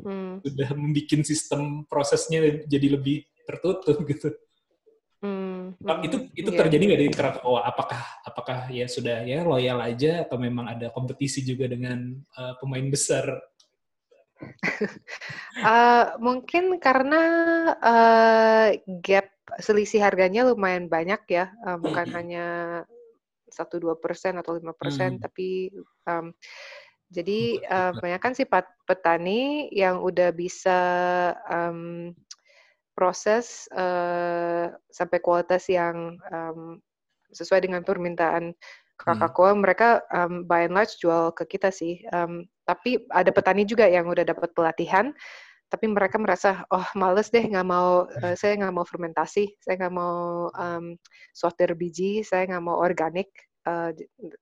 Hmm. sudah membuat sistem prosesnya jadi lebih tertutup gitu Hmm, Pak, itu itu iya. terjadi nggak di Krakatau? Apakah apakah ya sudah ya loyal aja atau memang ada kompetisi juga dengan uh, pemain besar? Uh, mungkin karena uh, gap selisih harganya lumayan banyak ya, uh, bukan hanya satu dua persen atau lima persen, Hmm. tapi um, jadi uh, banyak kan sih petani yang udah bisa um, proses uh, sampai kualitas yang um, sesuai dengan permintaan Kakakoa, mereka um, by and large jual ke kita sih. Um, tapi ada petani juga yang udah dapat pelatihan, tapi mereka merasa oh males deh nggak mau uh, saya nggak mau fermentasi, saya nggak mau um, sortir biji, saya nggak mau organik. Uh,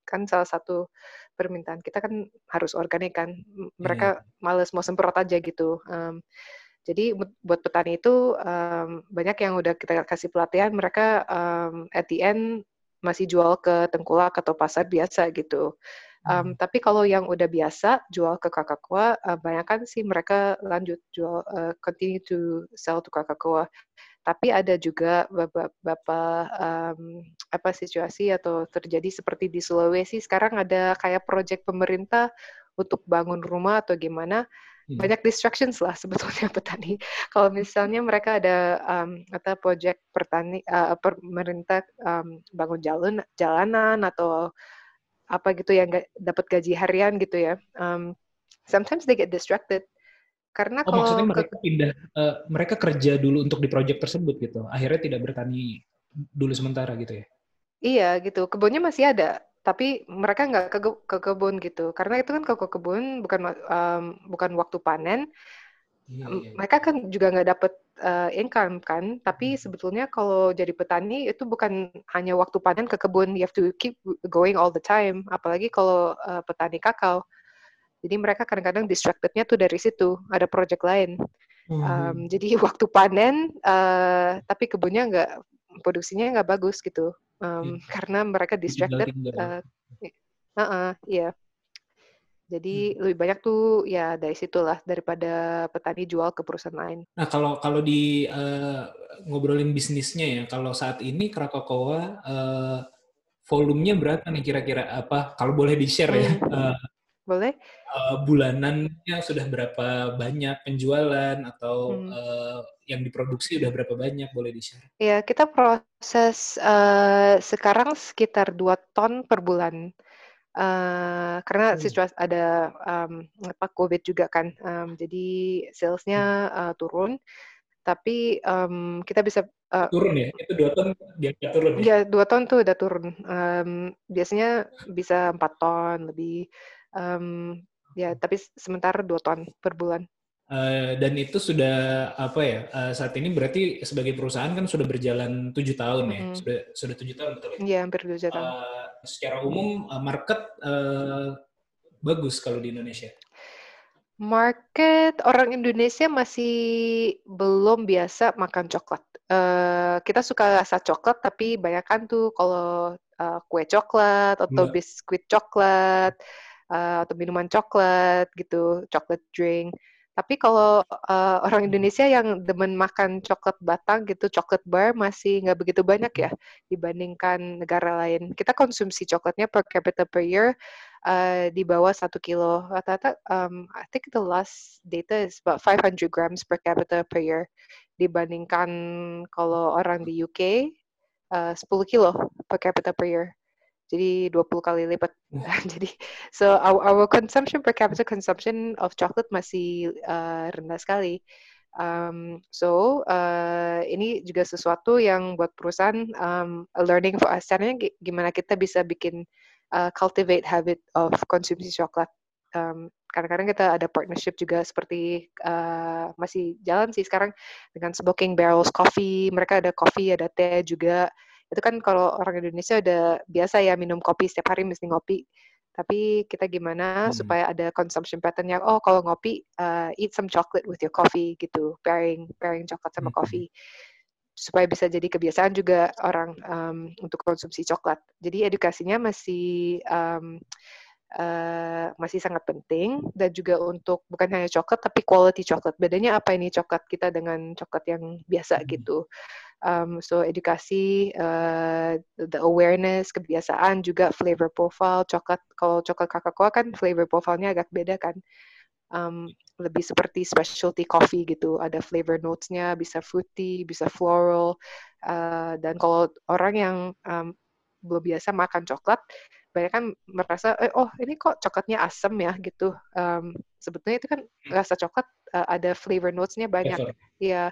kan salah satu permintaan kita kan harus organik kan. Mereka males mau semprot aja gitu. Um, jadi bu- buat petani itu um, banyak yang udah kita kasih pelatihan, mereka um, at the end masih jual ke tengkulak atau pasar biasa gitu. Um, Tapi kalau yang udah biasa jual ke Kakakua, uh, banyak kan sih mereka lanjut jual, uh, continue to sell to Kakakua. Tapi ada juga beberapa um, apa situasi atau terjadi seperti di Sulawesi sekarang ada kayak proyek pemerintah untuk bangun rumah atau gimana Hmm. banyak distractions lah sebetulnya petani. Kalau misalnya mereka ada um, atau proyek pertani uh, pemerintah um, bangun jalan jalanan atau apa gitu yang dapat gaji harian gitu ya. Um, sometimes they get distracted karena Oh, maksudnya kalau ke, mereka pindah, uh, mereka kerja dulu untuk di proyek tersebut gitu. Akhirnya tidak bertani dulu sementara gitu ya. iya gitu kebunnya masih ada tapi mereka nggak ke, ke kebun gitu karena itu kan ke kebun bukan um, bukan waktu panen Iya, iya. mereka kan juga nggak dapet uh, income kan, tapi sebetulnya kalau jadi petani itu bukan hanya waktu panen ke kebun, you have to keep going all the time, apalagi kalau uh, petani kakao. Jadi mereka kadang-kadang distracted-nya tuh dari situ, ada project lain. Um, jadi waktu panen, uh, tapi kebunnya nggak, produksinya nggak bagus gitu, um, Iya. karena mereka distracted. Tinggal-tinggal. Uh, uh, iya. Jadi lebih banyak tuh ya dari situlah daripada petani jual ke perusahaan lain. Nah, kalau kalau di uh, ngobrolin bisnisnya ya, kalau saat ini Krakatoa uh, volumenya berapa nih kira-kira apa? Kalau boleh di-share ya. Uh, Boleh? uh, bulanannya sudah berapa banyak penjualan atau Hmm. uh, yang diproduksi udah berapa banyak boleh di-share? Ya, kita proses uh, sekarang sekitar 2 ton per bulan. Uh, karena Hmm. situasi ada um, apa COVID juga kan, um, jadi salesnya uh, turun. Tapi um, kita bisa uh, Turun ya? Itu dua ton diangkat turun ya? ya 2 ton tuh udah turun. Um, biasanya bisa 4 ton lebih. Um, ya, tapi sementara 2 ton per bulan. Uh, dan itu sudah apa ya? Uh, saat ini berarti sebagai perusahaan kan sudah berjalan tujuh tahun ya? Mhm. Sudah sudah tujuh tahun betul ya? Iya, hampir 2 tahun. Uh, secara umum uh, market uh, bagus kalau di Indonesia. Market orang Indonesia masih belum biasa makan coklat. Uh, kita suka rasa coklat, tapi banyakan tuh kalau uh, kue coklat atau Mbak. biskuit coklat uh, atau minuman coklat gitu, chocolate drink. Tapi kalau uh, orang Indonesia yang demen makan coklat batang gitu, coklat bar masih nggak begitu banyak ya dibandingkan negara lain. Kita konsumsi coklatnya per capita per year uh, di bawah satu kilo. Rata-rata, um, I think the last data is about 500 grams per capita per year. Dibandingkan kalau orang di UK, uh, 10 kilo per capita per year. Jadi 20 kali lipat. Jadi, so our, our consumption per capita consumption of chocolate masih uh, rendah sekali. Um, so uh, ini juga sesuatu yang buat perusahaan um, learning for us. Caranya gi- gimana kita bisa bikin uh, cultivate habit of konsumsi coklat. Um, kadang-kadang kita ada partnership juga seperti uh, masih jalan sih sekarang dengan Smoking Barrels Coffee. Mereka ada coffee, ada teh juga. Itu kan kalau orang Indonesia udah biasa ya minum kopi setiap hari mesti ngopi. Tapi kita gimana Hmm. supaya ada consumption pattern yang oh kalau ngopi uh, eat some chocolate with your coffee gitu, pairing pairing coklat sama coffee supaya bisa jadi kebiasaan juga orang um, untuk konsumsi coklat. Jadi edukasinya masih um, uh, masih sangat penting dan juga untuk bukan hanya coklat tapi quality coklat. Bedanya apa ini coklat kita dengan coklat yang biasa Hmm. gitu. Um, so edukasi, uh, the awareness, kebiasaan juga flavor profile coklat. Kalau coklat Coca-Cola kan flavor profile-nya agak beda kan. Um, lebih seperti specialty coffee gitu. Ada flavor notes-nya, bisa fruity, bisa floral. Uh, dan kalau orang yang um, belum biasa makan coklat, banyak kan merasa, eh, oh ini kok coklatnya asam ya gitu. Um, sebetulnya itu kan rasa coklat uh, ada flavor notes-nya banyak. Flavor. Ya,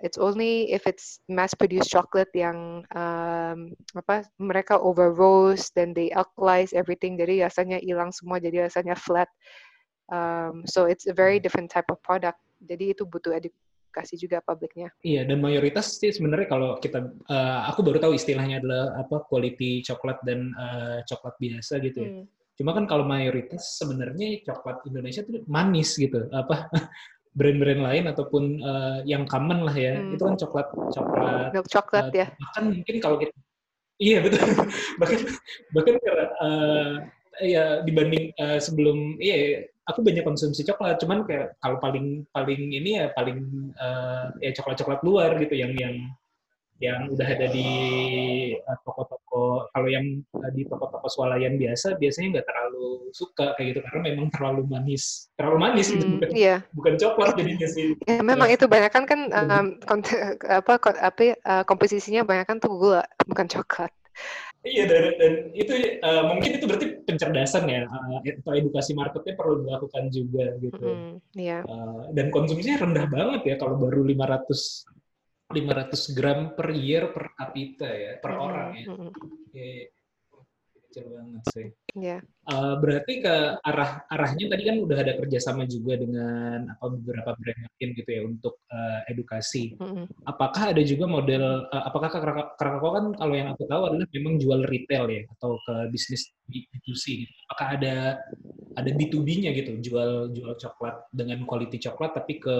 it's only if it's mass produced chocolate yang um, apa mereka over roast dan they alkalize everything jadi rasanya hilang semua jadi rasanya flat um, so it's a very different type of product jadi itu butuh edukasi juga publiknya Iya, dan mayoritas sih sebenarnya kalau kita, eh, aku baru tahu istilahnya adalah apa quality coklat dan eh, coklat biasa gitu ya. Hmm. Cuma kan kalau mayoritas sebenarnya coklat Indonesia tuh manis gitu, apa brand-brand lain ataupun eh, yang common lah ya, Hmm. itu kan coklat coklat milk chocolate eh, ya bahkan mungkin kalau kita iya betul bahkan bahkan eh, ya dibanding eh, sebelum iya aku banyak konsumsi coklat cuman kayak kalau paling paling ini ya paling eh, ya coklat coklat luar gitu yang yang yang udah ada di eh, toko-toko kalau yang eh, di toko-toko swalayan biasa biasanya nggak terlalu suka kayak gitu karena memang terlalu manis terlalu manis gitu Hmm, bukan, iya bukan coklat jadinya sih Ya, memang Terus- itu banyak kan kan um, apa apa uh, komposisinya banyak kan tuh gula bukan coklat. Iya dan, dan itu eh, mungkin itu berarti pencerdasan ya atau edukasi marketnya perlu dilakukan juga gitu. Mm, Iya. Eh, dan konsumsinya rendah banget ya kalau baru 500 500 gram per year per kapita ya per Mm, orang ya. mm, mm, Iya, kecil banget sih. Iya. Eh, berarti ke arah arahnya tadi kan udah ada kerjasama juga dengan apa beberapa brand lain gitu ya untuk eh, edukasi. Mm, mm. Apakah ada juga model, uh, apakah Krakako kan kalau yang aku tahu adalah memang jual retail ya, atau ke bisnis B2C gitu. Apakah ada ada B2B-nya gitu, jual jual coklat dengan quality coklat tapi ke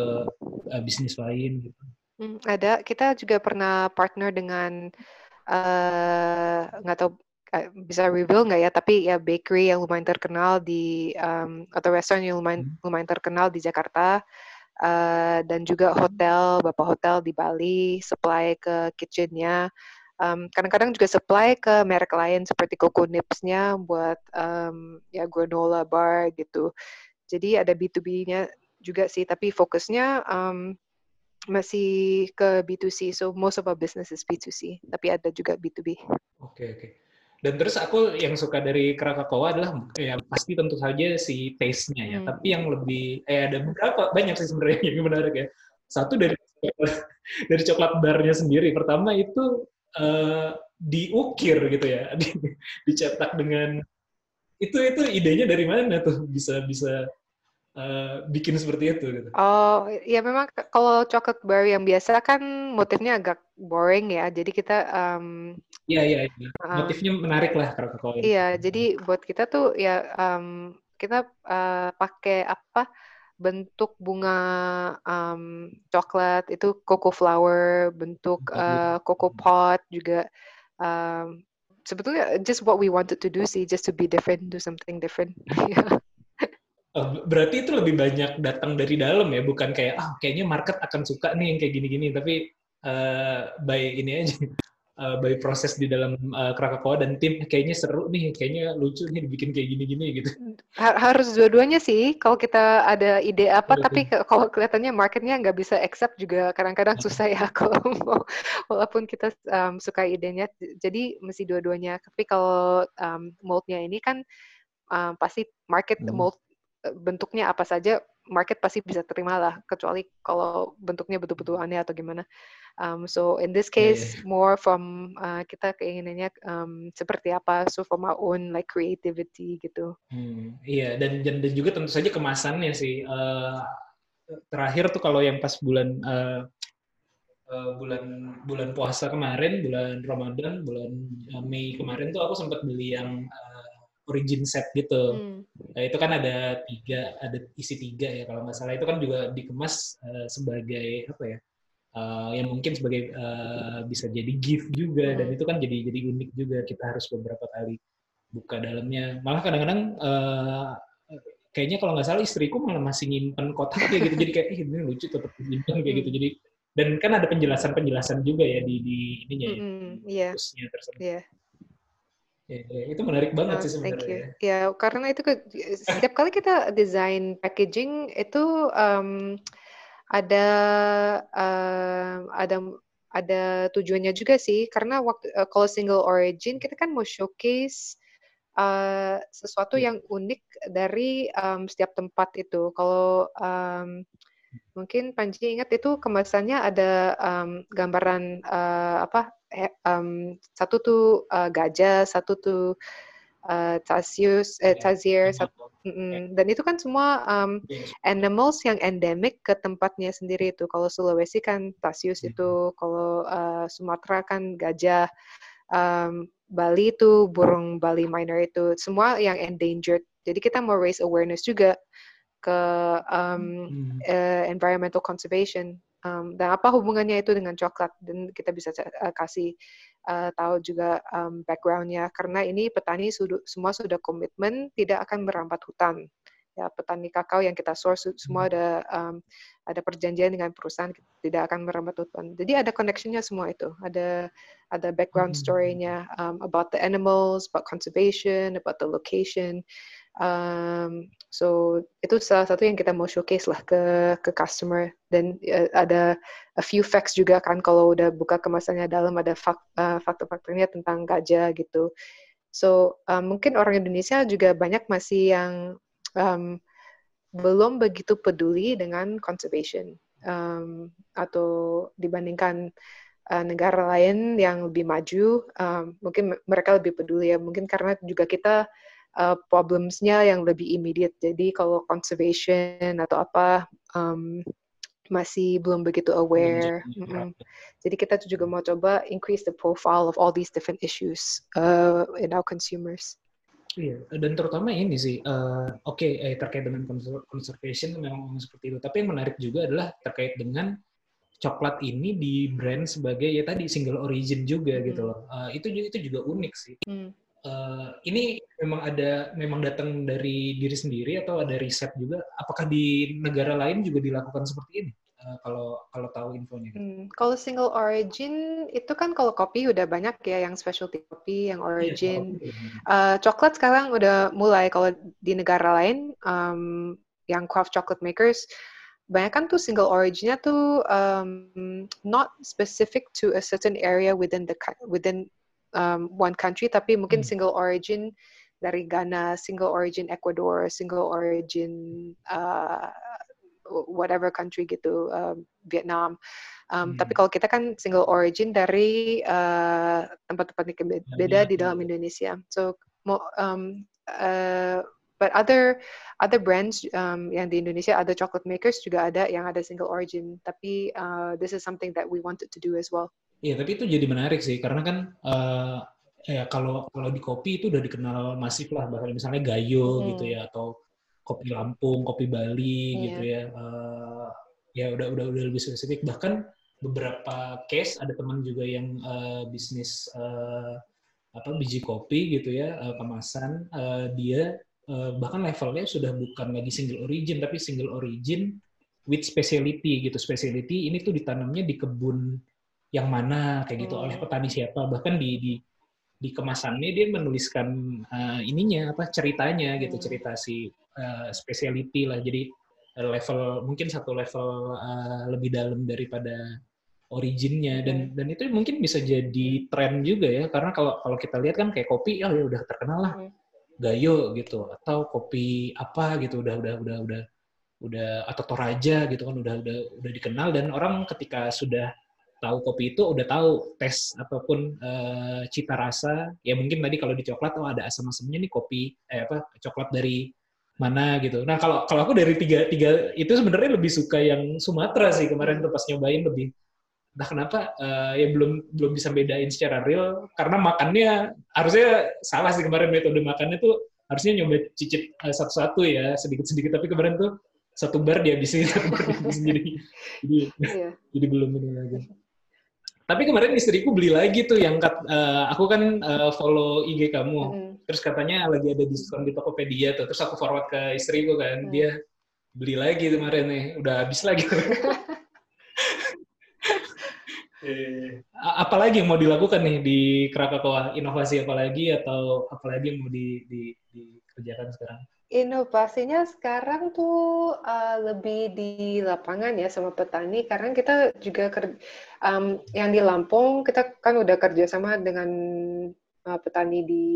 uh, bisnis lain gitu? Hmm, ada. Kita juga pernah partner dengan eh, nggak tahu eh, bisa reveal nggak ya, tapi ya bakery yang lumayan terkenal di um, atau restoran yang lumayan Hmm. lumayan terkenal di Jakarta eh, dan juga hotel, beberapa hotel di Bali supply ke kitchennya. Um, kadang-kadang juga supply ke merek lain seperti Coco Nips-nya buat um, ya granola bar gitu. Jadi ada B2B-nya juga sih, tapi fokusnya um, masih ke B2C. So most of our business is B2C, tapi ada juga B2B. Oke oke. Dan terus aku yang suka dari Krakako adalah ya pasti tentu saja si taste-nya ya. Hmm. Tapi yang lebih eh ada beberapa banyak sih sebenarnya yang menarik ya. Satu dari dari coklat barnya sendiri. Pertama itu eh, diukir gitu ya, di, dicetak dengan itu itu idenya dari mana tuh bisa bisa eh, bikin seperti itu gitu. Oh, ya memang kalau coklat bar yang biasa kan motifnya agak boring ya. Jadi kita um, Iya iya iya. uh, Motifnya menarik lah Krakako ini. Iya, jadi buat kita tuh ya um, kita uh, pakai apa bentuk bunga um, coklat itu cocoa flower, bentuk uh, cocoa pot juga. Um, sebetulnya just what we wanted to do sih, just to be different, do something different. Iya. Oh, berarti itu lebih banyak datang dari dalam ya, bukan kayak ah kayaknya market akan suka nih yang kayak gini-gini, tapi eh, by ini aja, eh, by proses di dalam uh, Krakatoa dan tim kayaknya seru nih, kayaknya lucu nih dibikin kayak gini-gini gitu. Ha- harus dua-duanya sih. Kalau kita ada ide apa, Betul. tapi ke- kalau kelihatannya marketnya nggak bisa accept juga kadang-kadang susah ya. Kalau mau, walaupun kita um, suka idenya, jadi mesti dua-duanya. Tapi kalau um, moldnya ini kan um, pasti market Hmm. mold eh, bentuknya apa saja, market pasti bisa terima lah. Kecuali kalau bentuknya betul-betul aneh atau gimana. Um, so in this Iya, case, more from uh, kita keinginannya um, seperti apa, so from our own like creativity gitu. Hmm, iya dan, dan juga tentu saja kemasannya sih. Eh, terakhir tuh kalau yang pas bulan eh, eh, bulan bulan puasa kemarin, bulan Ramadan, bulan eh, Mei kemarin tuh aku sempat beli yang eh, origin set gitu. Hmm. Nah, itu kan ada tiga, ada isi tiga ya kalau nggak salah. Itu kan juga dikemas eh, sebagai apa ya? eh, yang mungkin sebagai eh, bisa jadi gift juga dan Hmm. itu kan jadi jadi unik juga. Kita harus beberapa kali buka dalamnya. Malah kadang-kadang eh, kayaknya kalau nggak salah istriku malah masih nyimpen kotaknya gitu. Jadi kayak Ih, ini lucu tetap disimpan kayak gitu. Jadi dan kan ada penjelasan-penjelasan juga ya di di ininya ya, di Iya, poostnya tersebut. Iya. Ya, ya, itu menarik banget Oh, sih sebenarnya. ya. Karena itu ke, setiap kali kita desain packaging itu um, ada um, ada ada tujuannya juga sih. Karena waktu uh, kalau single origin kita kan mau showcase uh, sesuatu Iya. yang unik dari um, setiap tempat itu. Kalau um, mungkin Panji ingat itu kemasannya ada um, gambaran uh, apa? Um, satu tuh uh, gajah, satu tuh uh, Tasius, eh, Tazir, sama satu, mm-mm. dan itu kan semua um, animals yang endemic ke tempatnya sendiri itu. Kalau Sulawesi kan Tasius Mhm. itu, kalau uh, Sumatera kan gajah, um, Bali itu burung Bali minor itu, semua yang endangered. Jadi kita mau raise awareness juga ke um, Hmm. eh, environmental conservation. Um, dan apa hubungannya itu dengan coklat? Dan kita bisa uh, kasih uh, tahu juga um, backgroundnya karena ini petani sudah semua sudah komitmen tidak akan merambat hutan. Ya petani kakao yang kita source semua ada um, ada perjanjian dengan perusahaan tidak akan merambat hutan. Jadi ada connectionnya semua itu. Ada ada background Hmm. story-nya um, about the animals, about conservation, about the location. Um, so itu salah satu yang kita mau showcase lah ke ke customer dan uh, ada a few facts juga kan kalau udah buka kemasannya dalam ada fak, uh, fakta-faktanya tentang gajah gitu. So um, mungkin orang Indonesia juga banyak masih yang um, belum begitu peduli dengan conservation um, atau dibandingkan uh, negara lain yang lebih maju, um, mungkin me- mereka lebih peduli ya. Mungkin karena juga kita uh, problemsnya yang lebih immediate. Jadi kalau conservation atau apa um, masih belum begitu aware. jadi Mm-mm. erat. Jadi kita juga mau coba increase the profile of all these different issues uh, in our consumers. Iya, dan terutama ini sih, eh, oke eh, terkait dengan conser- conservation memang seperti itu. Tapi yang menarik juga adalah terkait dengan coklat ini di brand sebagai ya tadi single origin juga Mhm. gitu loh. Eh, itu itu juga unik sih. Hmm. Eh, ini memang ada memang datang dari diri sendiri atau ada riset juga? Apakah di negara lain juga dilakukan seperti ini? Eh, kalau kalau tahu infonya. Hmm, Kalau single origin itu kan kalau kopi udah banyak ya yang specialty kopi, yang Iya, origin. belum. Uh, coklat sekarang udah mulai kalau di negara lain um, yang craft chocolate makers banyak kan tuh single originnya tuh um, not specific to a certain area within the within um, one country tapi mungkin Hmm. single origin dari Ghana, single origin Ecuador, single origin uh, whatever country gitu, um, Vietnam. Um, Tapi Hmm. kalau kita kan single origin dari uh, tempat-tempat yang Banyak, beda di dalam iya. Indonesia. So, um, uh, but other other brands um, yang di Indonesia, other chocolate makers juga ada yang ada single origin. Tapi uh, this is something that we wanted to do as well. Iya, tapi itu jadi menarik sih karena kan eh ya kalau kalau di kopi itu udah dikenal masif lah bahkan misalnya Gayo Hmm. gitu ya atau kopi Lampung, kopi Bali Iya. gitu ya. Eh, ya udah udah udah lebih spesifik bahkan beberapa case ada teman juga yang eh, bisnis eh, apa biji kopi gitu ya eh, kemasan eh, dia eh, bahkan levelnya sudah bukan lagi single origin tapi single origin with speciality gitu speciality ini tuh ditanamnya di kebun yang mana kayak gitu. Hmm. oleh petani siapa. Bahkan di di di kemasannya dia menuliskan eh, ininya apa ceritanya gitu. Hmm. cerita si eh, speciality lah. Jadi eh, level mungkin satu level eh, lebih dalam daripada originnya. Dan dan itu mungkin bisa jadi tren juga ya. Karena kalau kalau kita lihat kan kayak kopi oh ya udah terkenal lah. Hmm. Gayo gitu. Atau kopi apa gitu. Udah udah udah udah udah atau Toraja gitu kan. Udah udah udah dikenal. Dan orang ketika sudah tahu kopi itu udah tahu tes ataupun eh, cita rasa ya mungkin tadi kalau di coklat oh ada asam-asamnya nih kopi eh apa coklat dari mana gitu. Nah kalau kalau aku dari tiga tiga itu sebenarnya lebih suka yang Sumatera sih kemarin tuh pas nyobain lebih entah kenapa eh, ya belum belum bisa bedain secara real karena makannya harusnya salah sih kemarin metode makannya tuh harusnya nyoba cicip eh, satu-satu ya sedikit-sedikit tapi kemarin tuh satu bar dihabisin satu bar dihabisin jadi jadi Iya. jadi belum ini lagi. Tapi kemarin istriku beli lagi tuh yang kat- eh, aku kan eh, follow IG kamu. Mm. Terus katanya lagi ada diskon di Tokopedia tuh. Terus aku forward ke istriku kan, Hmm. dia beli lagi kemarin nih, udah habis lagi. A- Apalagi yang mau dilakukan nih di Krakatoa? Inovasi apa lagi atau apalagi yang mau di, di, dikerjakan sekarang? Inovasinya sekarang tuh uh, lebih di lapangan ya sama petani karena kita juga ker- um, yang di Lampung kita kan udah kerjasama dengan uh, petani di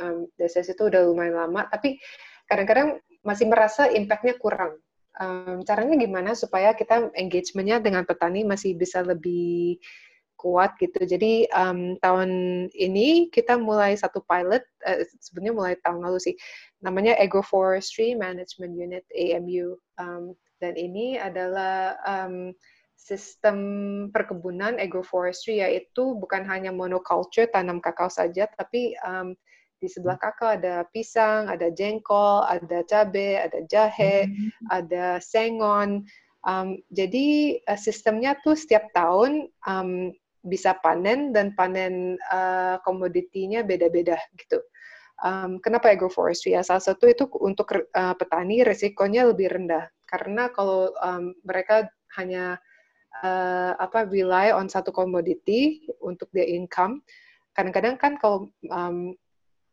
um, desa situ udah lumayan lama tapi kadang-kadang masih merasa impact-nya kurang. Um, caranya gimana supaya kita engagement-nya dengan petani masih bisa lebih kuat gitu. Jadi um, tahun ini kita mulai satu pilot, uh, sebenarnya mulai tahun lalu sih, namanya Agroforestry Management Unit AMU. Um, dan ini adalah um, sistem perkebunan agroforestry yaitu bukan hanya monoculture tanam kakao saja, tapi um, di sebelah kakao ada pisang, ada jengkol, ada cabai, ada jahe, ada sengon. Um, jadi uh, sistemnya tuh setiap tahun um, bisa panen dan panen uh, komoditinya beda-beda gitu. Um, kenapa agroforestry ya? Salah satu itu untuk uh, petani resikonya lebih rendah karena kalau um, mereka hanya uh, apa rely on satu komoditi untuk their income, kadang-kadang kan kalau um,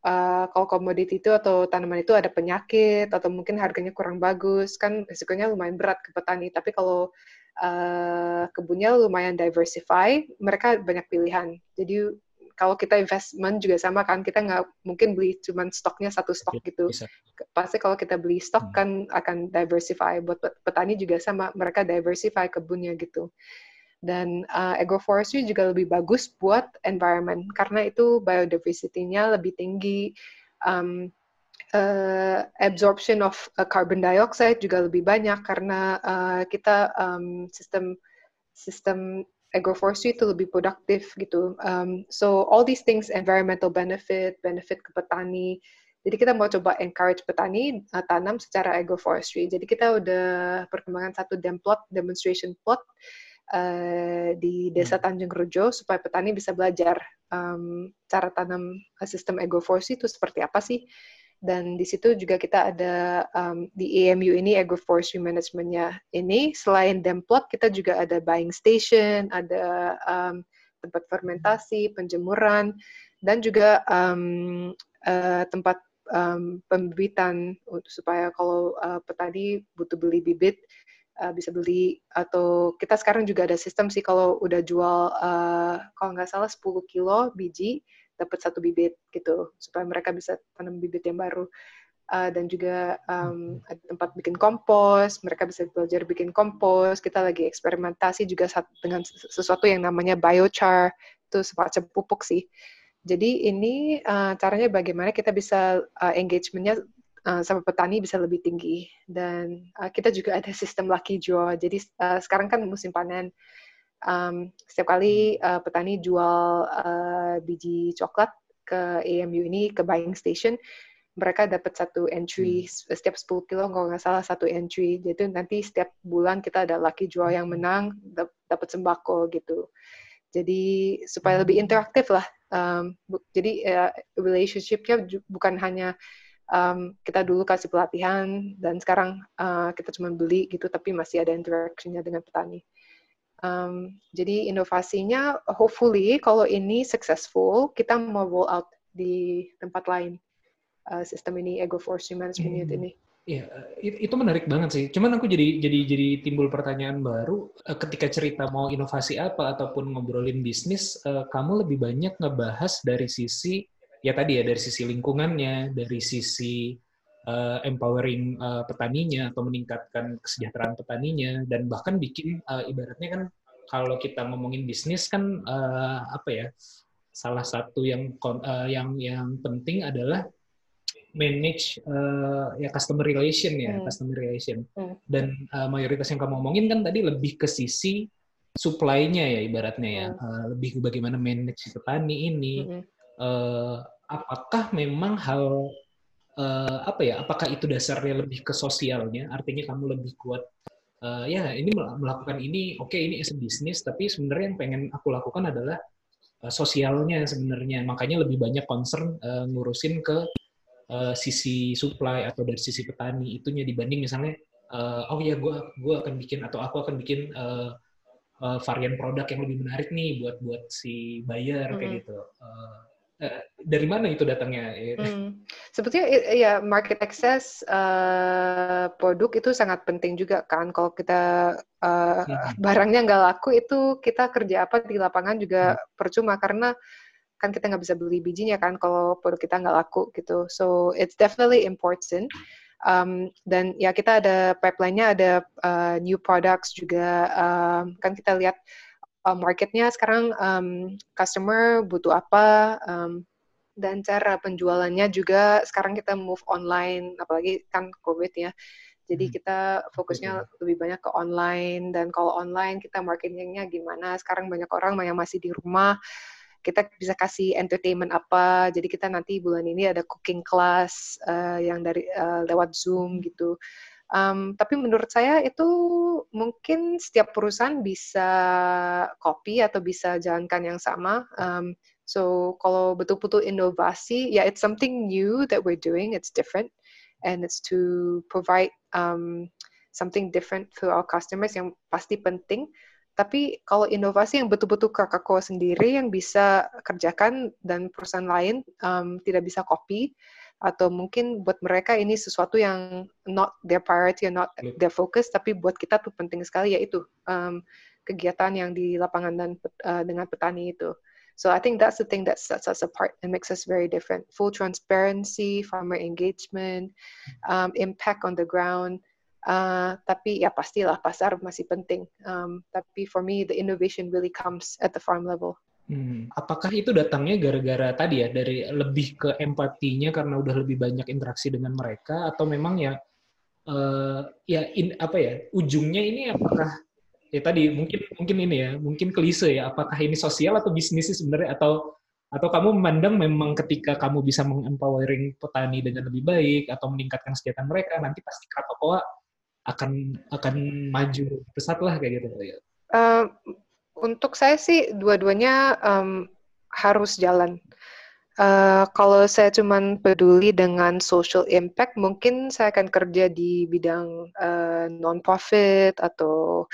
uh, kalau komoditi itu atau tanaman itu ada penyakit atau mungkin harganya kurang bagus, kan resikonya lumayan berat ke petani. Tapi kalau uh, kebunnya lumayan diversify, mereka banyak pilihan. Jadi kalau kita investment juga sama kan, kita nggak mungkin beli cuma stoknya satu stok gitu. Bisa. Pasti kalau kita beli stok kan akan diversify. Buat petani juga sama, mereka diversify kebunnya gitu. Dan uh, agroforestry juga lebih bagus buat environment karena itu biodiversity-nya lebih tinggi. Um, uh, absorption of uh, carbon dioxide juga lebih banyak karena uh, kita um, sistem sistem agroforestry itu lebih produktif gitu. Um, so all these things environmental benefit, benefit ke petani. Jadi kita mau coba encourage petani uh, tanam secara agroforestry. Jadi kita udah perkembangan satu dem plot, demonstration plot uh, di Desa Tanjung Rejo supaya petani bisa belajar um, cara tanam uh, sistem agroforestry itu seperti apa sih. Dan di situ juga kita ada um, di AMU ini agroforestry managementnya ini. Selain demplot kita juga ada buying station, ada um, tempat fermentasi, penjemuran, dan juga um, uh, tempat um, pembibitan supaya kalau uh, petani butuh beli bibit uh, bisa beli atau kita sekarang juga ada sistem sih kalau udah jual uh, kalau nggak salah 10 kilo biji dapat satu bibit gitu supaya mereka bisa tanam bibit yang baru. Uh, dan juga um, ada tempat bikin kompos mereka bisa belajar bikin kompos. Kita lagi eksperimentasi juga dengan sesuatu yang namanya biochar. Itu semacam pupuk sih. Jadi ini uh, caranya bagaimana kita bisa uh, engagementnya uh, sama petani bisa lebih tinggi. Dan uh, kita juga ada sistem lucky draw. Jadi uh, sekarang kan musim panen um, setiap kali uh, petani jual uh, biji coklat ke AMU ini ke buying station mereka dapat satu entry hmm. setiap 10 kilo kalau nggak salah satu entry. Jadi nanti setiap bulan kita ada lucky draw yang menang dapat sembako gitu. Jadi supaya lebih interaktif lah um, jadi uh, relationshipnya bukan hanya um, kita dulu kasih pelatihan dan sekarang uh, kita cuma beli gitu tapi masih ada interactionnya dengan petani Um, jadi inovasinya, hopefully kalau ini successful, kita mau roll out di tempat lain uh, sistem ini agroforestry management unit Hmm. ini. Iya, itu menarik banget sih. Cuman aku jadi jadi jadi timbul pertanyaan baru eh, ketika cerita mau inovasi apa ataupun ngobrolin bisnis, eh, kamu lebih banyak ngebahas dari sisi ya tadi ya dari sisi lingkungannya, dari sisi uh, empowering uh, petaninya atau meningkatkan kesejahteraan petaninya dan bahkan bikin uh, ibaratnya kan kalau kita ngomongin bisnis kan uh, apa ya salah satu yang uh, yang yang penting adalah manage uh, ya customer relation ya hmm. customer relation hmm. dan uh, mayoritas yang kamu ngomongin kan tadi lebih ke sisi supply-nya ya ibaratnya ya hmm. uh, lebih ke bagaimana manage petani ini hmm. uh, apakah memang hal uh, apa ya apakah itu dasarnya lebih ke sosialnya artinya kamu lebih kuat uh, ya ini melakukan ini oke okay, ini as a business tapi sebenarnya yang pengen aku lakukan adalah uh, sosialnya sebenarnya makanya lebih banyak concern uh, ngurusin ke uh, sisi supply atau dari sisi petani itunya dibanding misalnya uh, oh ya gue gua akan bikin atau aku akan bikin uh, uh, varian produk yang lebih menarik nih buat buat si buyer kayak Mhm. gitu. Uh, uh, dari mana itu datangnya? Hmm. Sebetulnya ya market access eh, produk itu sangat penting juga kan. Kalau kita eh, Mhm. barangnya nggak laku itu kita kerja apa di lapangan juga percuma karena kan kita nggak bisa beli bijinya kan kalau produk kita nggak laku gitu. So it's definitely important. Um, dan ya kita ada pipeline-nya ada uh, new products juga um, kan kita lihat uh, marketnya sekarang um, customer butuh apa um, dan cara penjualannya juga sekarang kita move online apalagi kan covid ya. Jadi Hmm. kita fokusnya lebih banyak ke online dan kalau online kita marketingnya gimana? Sekarang banyak orang yang masih di rumah kita bisa kasih entertainment apa? Jadi kita nanti bulan ini ada cooking class eh, yang dari eh, lewat zoom gitu Um, tapi menurut saya itu mungkin setiap perusahaan bisa copy atau bisa jalankan yang sama. Um, so kalau betul-betul inovasi, ya it's something new that we're doing. It's different, and it's to provide um, something different to our customers yang pasti penting. Tapi kalau inovasi yang betul-betul Coca-Cola sendiri yang bisa kerjakan dan perusahaan lain um, tidak bisa copy, atau mungkin buat mereka ini sesuatu yang not their priority or not their focus tapi buat kita tuh penting sekali yaitu um, kegiatan yang di lapangan dan uh, dengan petani itu. So I think that's the thing that sets us apart and makes us very different. Full transparency farmer engagement um, impact on the ground uh, tapi ya pastilah pasar masih penting. Um, tapi for me the innovation really comes at the farm level Hmm, apakah itu datangnya gara-gara tadi ya dari lebih ke empatinya karena udah lebih banyak interaksi dengan mereka atau memang ya eh, ya in, apa ya ujungnya ini apakah ya tadi mungkin mungkin ini ya mungkin klise ya apakah ini sosial atau bisnis sih sebenarnya atau atau kamu memandang memang ketika kamu bisa mengempowering petani dengan lebih baik atau meningkatkan kesejahteraan mereka nanti pasti Krakoa akan akan maju pesat lah kayak gitu ya. Uh, untuk saya sih dua-duanya um, harus jalan. Uh, kalau saya cuman peduli dengan social impact, mungkin saya akan kerja di bidang uh, non-profit atau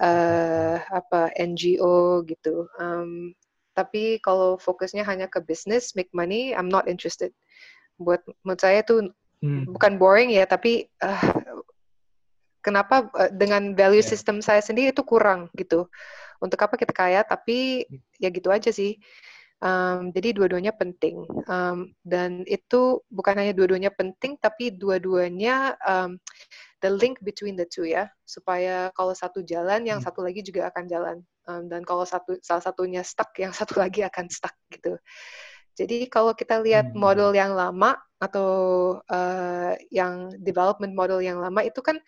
uh, apa NGO gitu. Um, tapi kalau fokusnya hanya ke bisnis, make money, I'm not interested. Buat menurut saya itu Hmm. bukan boring ya, tapi uh, kenapa uh, dengan value Ya. system saya sendiri itu kurang gitu. Untuk apa kita kaya, tapi ya gitu aja sih. Um, jadi dua-duanya penting. Um, dan itu bukan hanya dua-duanya penting, tapi dua-duanya um, the link between the two ya, supaya kalau satu jalan, yang Hmm. satu lagi juga akan jalan. Um, dan kalau satu salah satunya stuck, yang satu lagi akan stuck gitu. Jadi kalau kita lihat Hmm. model yang lama atau uh, yang development model yang lama itu kan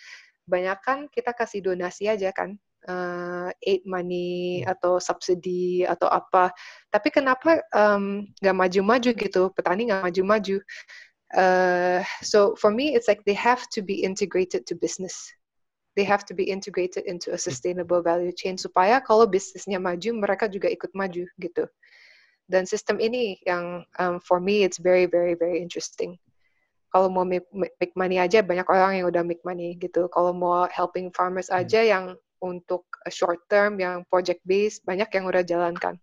banyak kan kita kasih donasi aja kan, uh, aid money atau subsidi atau apa. Tapi kenapa um, nggak maju-maju gitu? Petani nggak maju-maju. Uh, so for me, it's like they have to be integrated to business. They have to be integrated into a sustainable value chain supaya kalau bisnisnya maju, mereka juga ikut maju gitu. Dan sistem ini yang um, for me it's very very very interesting. Kalau mau make, make money aja banyak orang yang udah make money gitu. Kalau mau helping farmers aja yang untuk short term yang project based banyak yang udah jalankan.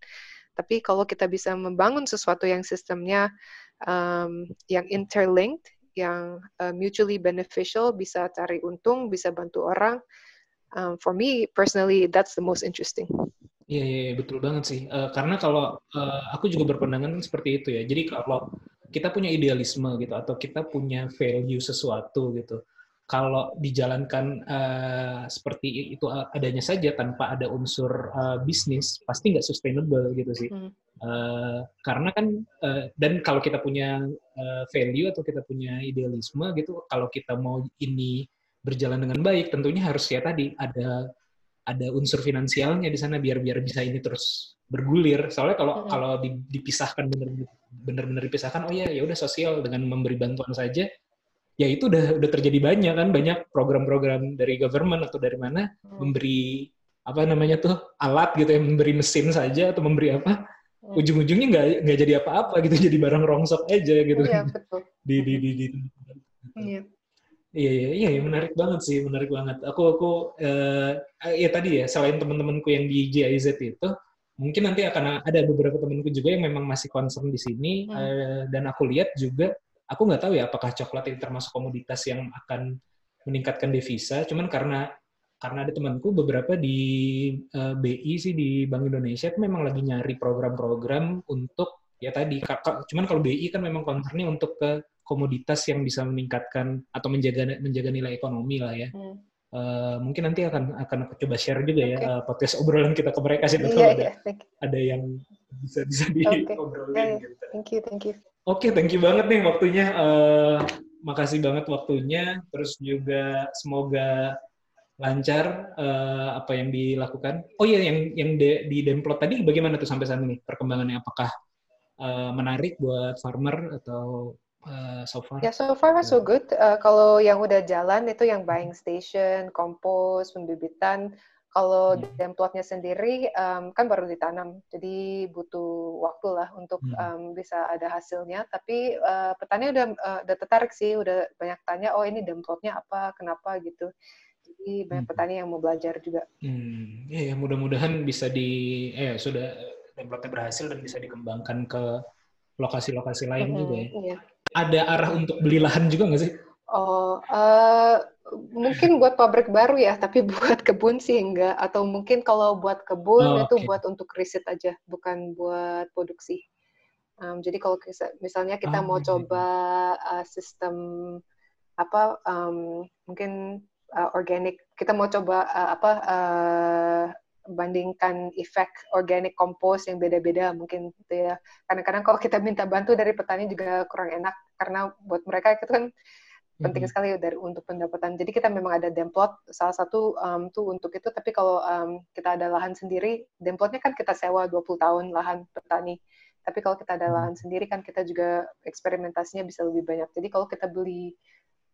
Tapi kalau kita bisa membangun sesuatu yang sistemnya um, yang interlinked, yang uh, mutually beneficial, bisa cari untung, bisa bantu orang. Um, for me personally, that's the most interesting. Iya, iya, iya, betul banget sih. Eh, karena kalau eh, aku juga berpandangan seperti itu ya. Jadi kalau kita punya idealisme gitu atau kita punya value sesuatu gitu, kalau dijalankan eh, seperti itu adanya saja tanpa ada unsur eh, bisnis, pasti nggak sustainable gitu sih. Hmm. Eh, karena kan eh, dan kalau kita punya eh, value atau kita punya idealisme gitu, kalau kita mau ini berjalan dengan baik, tentunya harus ya tadi ada ada unsur finansialnya di sana biar biar bisa ini terus bergulir. Soalnya kalau Mm-mm. kalau di- dipisahkan bener bener-bener dipisahkan, oh ya ya udah sosial dengan memberi bantuan saja, ya itu udah udah terjadi banyak kan banyak program-program dari government atau dari mana Hmm. memberi apa namanya tuh alat gitu yang memberi mesin saja atau memberi apa Hmm. ujung-ujungnya nggak nggak jadi apa-apa gitu jadi barang rongsok aja gitu Iya kan betul. di di di, di- Iya. Iya, iya, iya, iya, menarik banget sih, menarik banget. Aku, aku, eh, ya tadi ya, selain teman-temanku yang di GIZ itu, mungkin nanti akan ada beberapa temanku juga yang memang masih concern di sini, Hmm. eh, dan aku lihat juga, aku nggak tahu ya apakah coklat ini termasuk komoditas yang akan meningkatkan devisa, cuman karena karena ada temanku beberapa di eh, BI sih di Bank Indonesia itu memang lagi nyari program-program untuk ya tadi, cuman kalau BI kan memang concernnya untuk ke komoditas yang bisa meningkatkan atau menjaga menjaga nilai ekonomi lah ya. Hmm. Eh, mungkin nanti akan akan aku coba share juga ya Oke. eh, podcast obrolan kita ke mereka sih Iya, kalau ada iya. Ada yang bisa bisa diobrolin Iya, iya. gitu. thank you, thank you. Oke, thank you banget nih waktunya. Eh, makasih banget waktunya. Terus juga semoga lancar eh, apa yang dilakukan. Oh iya, yang yang de- di Demplot tadi bagaimana tuh sampai saat ini perkembangannya? Apakah eh, menarik buat farmer atau eh, so far? Ya, so far so good. Uh, kalau yang udah jalan itu yang buying station, kompos, pembibitan. Kalau Hmm. demplotnya sendiri um, kan baru ditanam, jadi butuh waktu lah untuk Hmm. um, bisa ada hasilnya. Tapi uh, petani udah uh, udah tertarik sih, udah banyak tanya, oh ini demplotnya apa, kenapa gitu. Jadi banyak Hmm. petani yang mau belajar juga. Hmm, ya, mudah-mudahan bisa di eh sudah template berhasil dan bisa dikembangkan ke lokasi-lokasi lain Mm-mm, juga ya. iya. Ada arah untuk beli lahan juga nggak sih? Oh, eh, mungkin buat pabrik baru ya, tapi buat kebun sih enggak. Atau mungkin kalau buat kebun Oh, itu oke. buat untuk riset aja, bukan buat produksi. Em, jadi kalau misalnya kita Ah, mau iya, iya. coba eh, sistem apa, em, mungkin eh, organic, kita mau coba eh, apa eh, bandingkan efek organic compost yang beda-beda mungkin gitu ya. Kadang-kadang kalau kita minta bantu dari petani juga kurang enak karena buat mereka itu kan penting sekali dari untuk pendapatan. Jadi kita memang ada demplot salah satu um, tuh untuk itu. Tapi kalau um, kita ada lahan sendiri, demplotnya kan kita sewa 20 tahun lahan petani. Tapi kalau kita ada Hmm. lahan sendiri kan kita juga eksperimentasinya bisa lebih banyak. Jadi kalau kita beli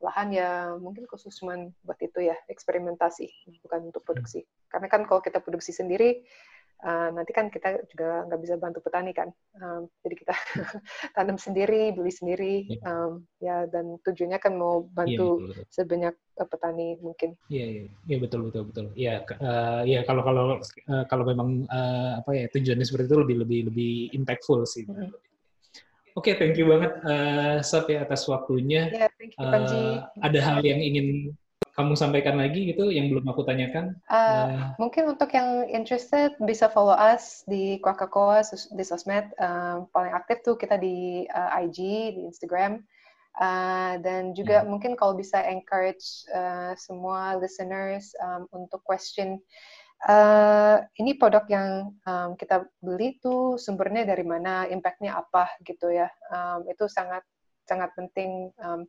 lahan ya mungkin khusus cuman buat itu ya eksperimentasi bukan untuk produksi. Karena kan kalau kita produksi sendiri uh, nanti kan kita juga nggak bisa bantu petani kan. Um, jadi kita tanam sendiri, beli sendiri, um, ya dan tujuannya kan mau Iya, bantu betul, betul. sebanyak uh, petani mungkin. Iya, iya, iya betul, betul, betul. Iya, ke- eh, iya kalau kalau eh, kalau memang eh, apa ya tujuannya seperti itu lebih lebih lebih impactful sih. Mhm. Oke, thank you banget eh Sap ya atas waktunya. Ya, thank you Panji. Eh, ada hal yang ingin kamu sampaikan lagi gitu yang belum aku tanyakan? Uh, Eh, mungkin untuk yang interested bisa follow us di sos- di sosmed. Um, paling aktif tuh kita di uh, IG, di Instagram. Uh, dan juga mungkin kalau bisa encourage uh, semua listeners um, untuk question uh, ini produk yang um, kita beli tuh sumbernya dari mana, impactnya apa gitu ya. Um, itu sangat sangat penting um,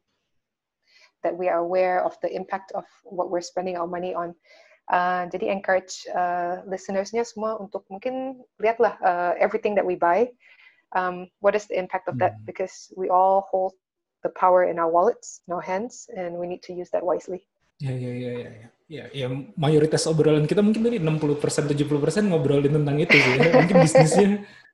that we are aware of the impact of what we're spending our money on. Uh, jadi encourage uh, listeners-nya semua untuk mungkin lihatlah uh, everything that we buy. Um, what is the impact of that? Hmm. Because we all hold the power in our wallets, in our hands, and we need to use that wisely. Ya, ya, ya, ya, ya. Ya, ya, mayoritas obrolan kita mungkin tadi 60%, 70% ngobrolin tentang itu sih. ya. Mungkin bisnisnya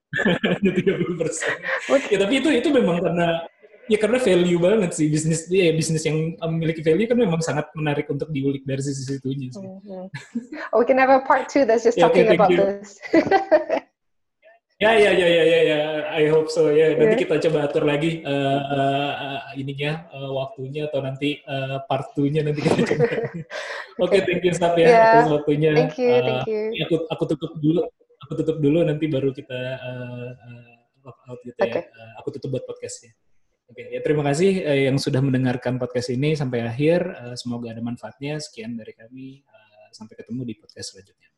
hanya 30%. Ya, tapi itu itu memang karena ya karena value banget sih bisnis ya bisnis yang memiliki value kan memang sangat menarik untuk diulik dari sisi situnya sih. Mhm. Oh, we can have a part two that's just Yeah, okay, talking thank about you. this. Ya, ya, ya, ya, ya, ya. I hope so ya. Nanti Yeah. kita coba atur lagi eh, eh, ininya eh, waktunya atau nanti eh, part 2-nya nanti kita coba. Oke, thank you Staf ya Yeah. atas waktunya. thank you, Eh, thank you. Ya, aku aku tutup dulu aku tutup dulu nanti baru kita uh, uh, out gitu ya Oke. Uh, aku tutup buat podcastnya oke ya terima kasih uh, yang sudah mendengarkan podcast ini sampai akhir. Uh, semoga ada manfaatnya. Sekian dari kami. Uh, sampai ketemu di podcast selanjutnya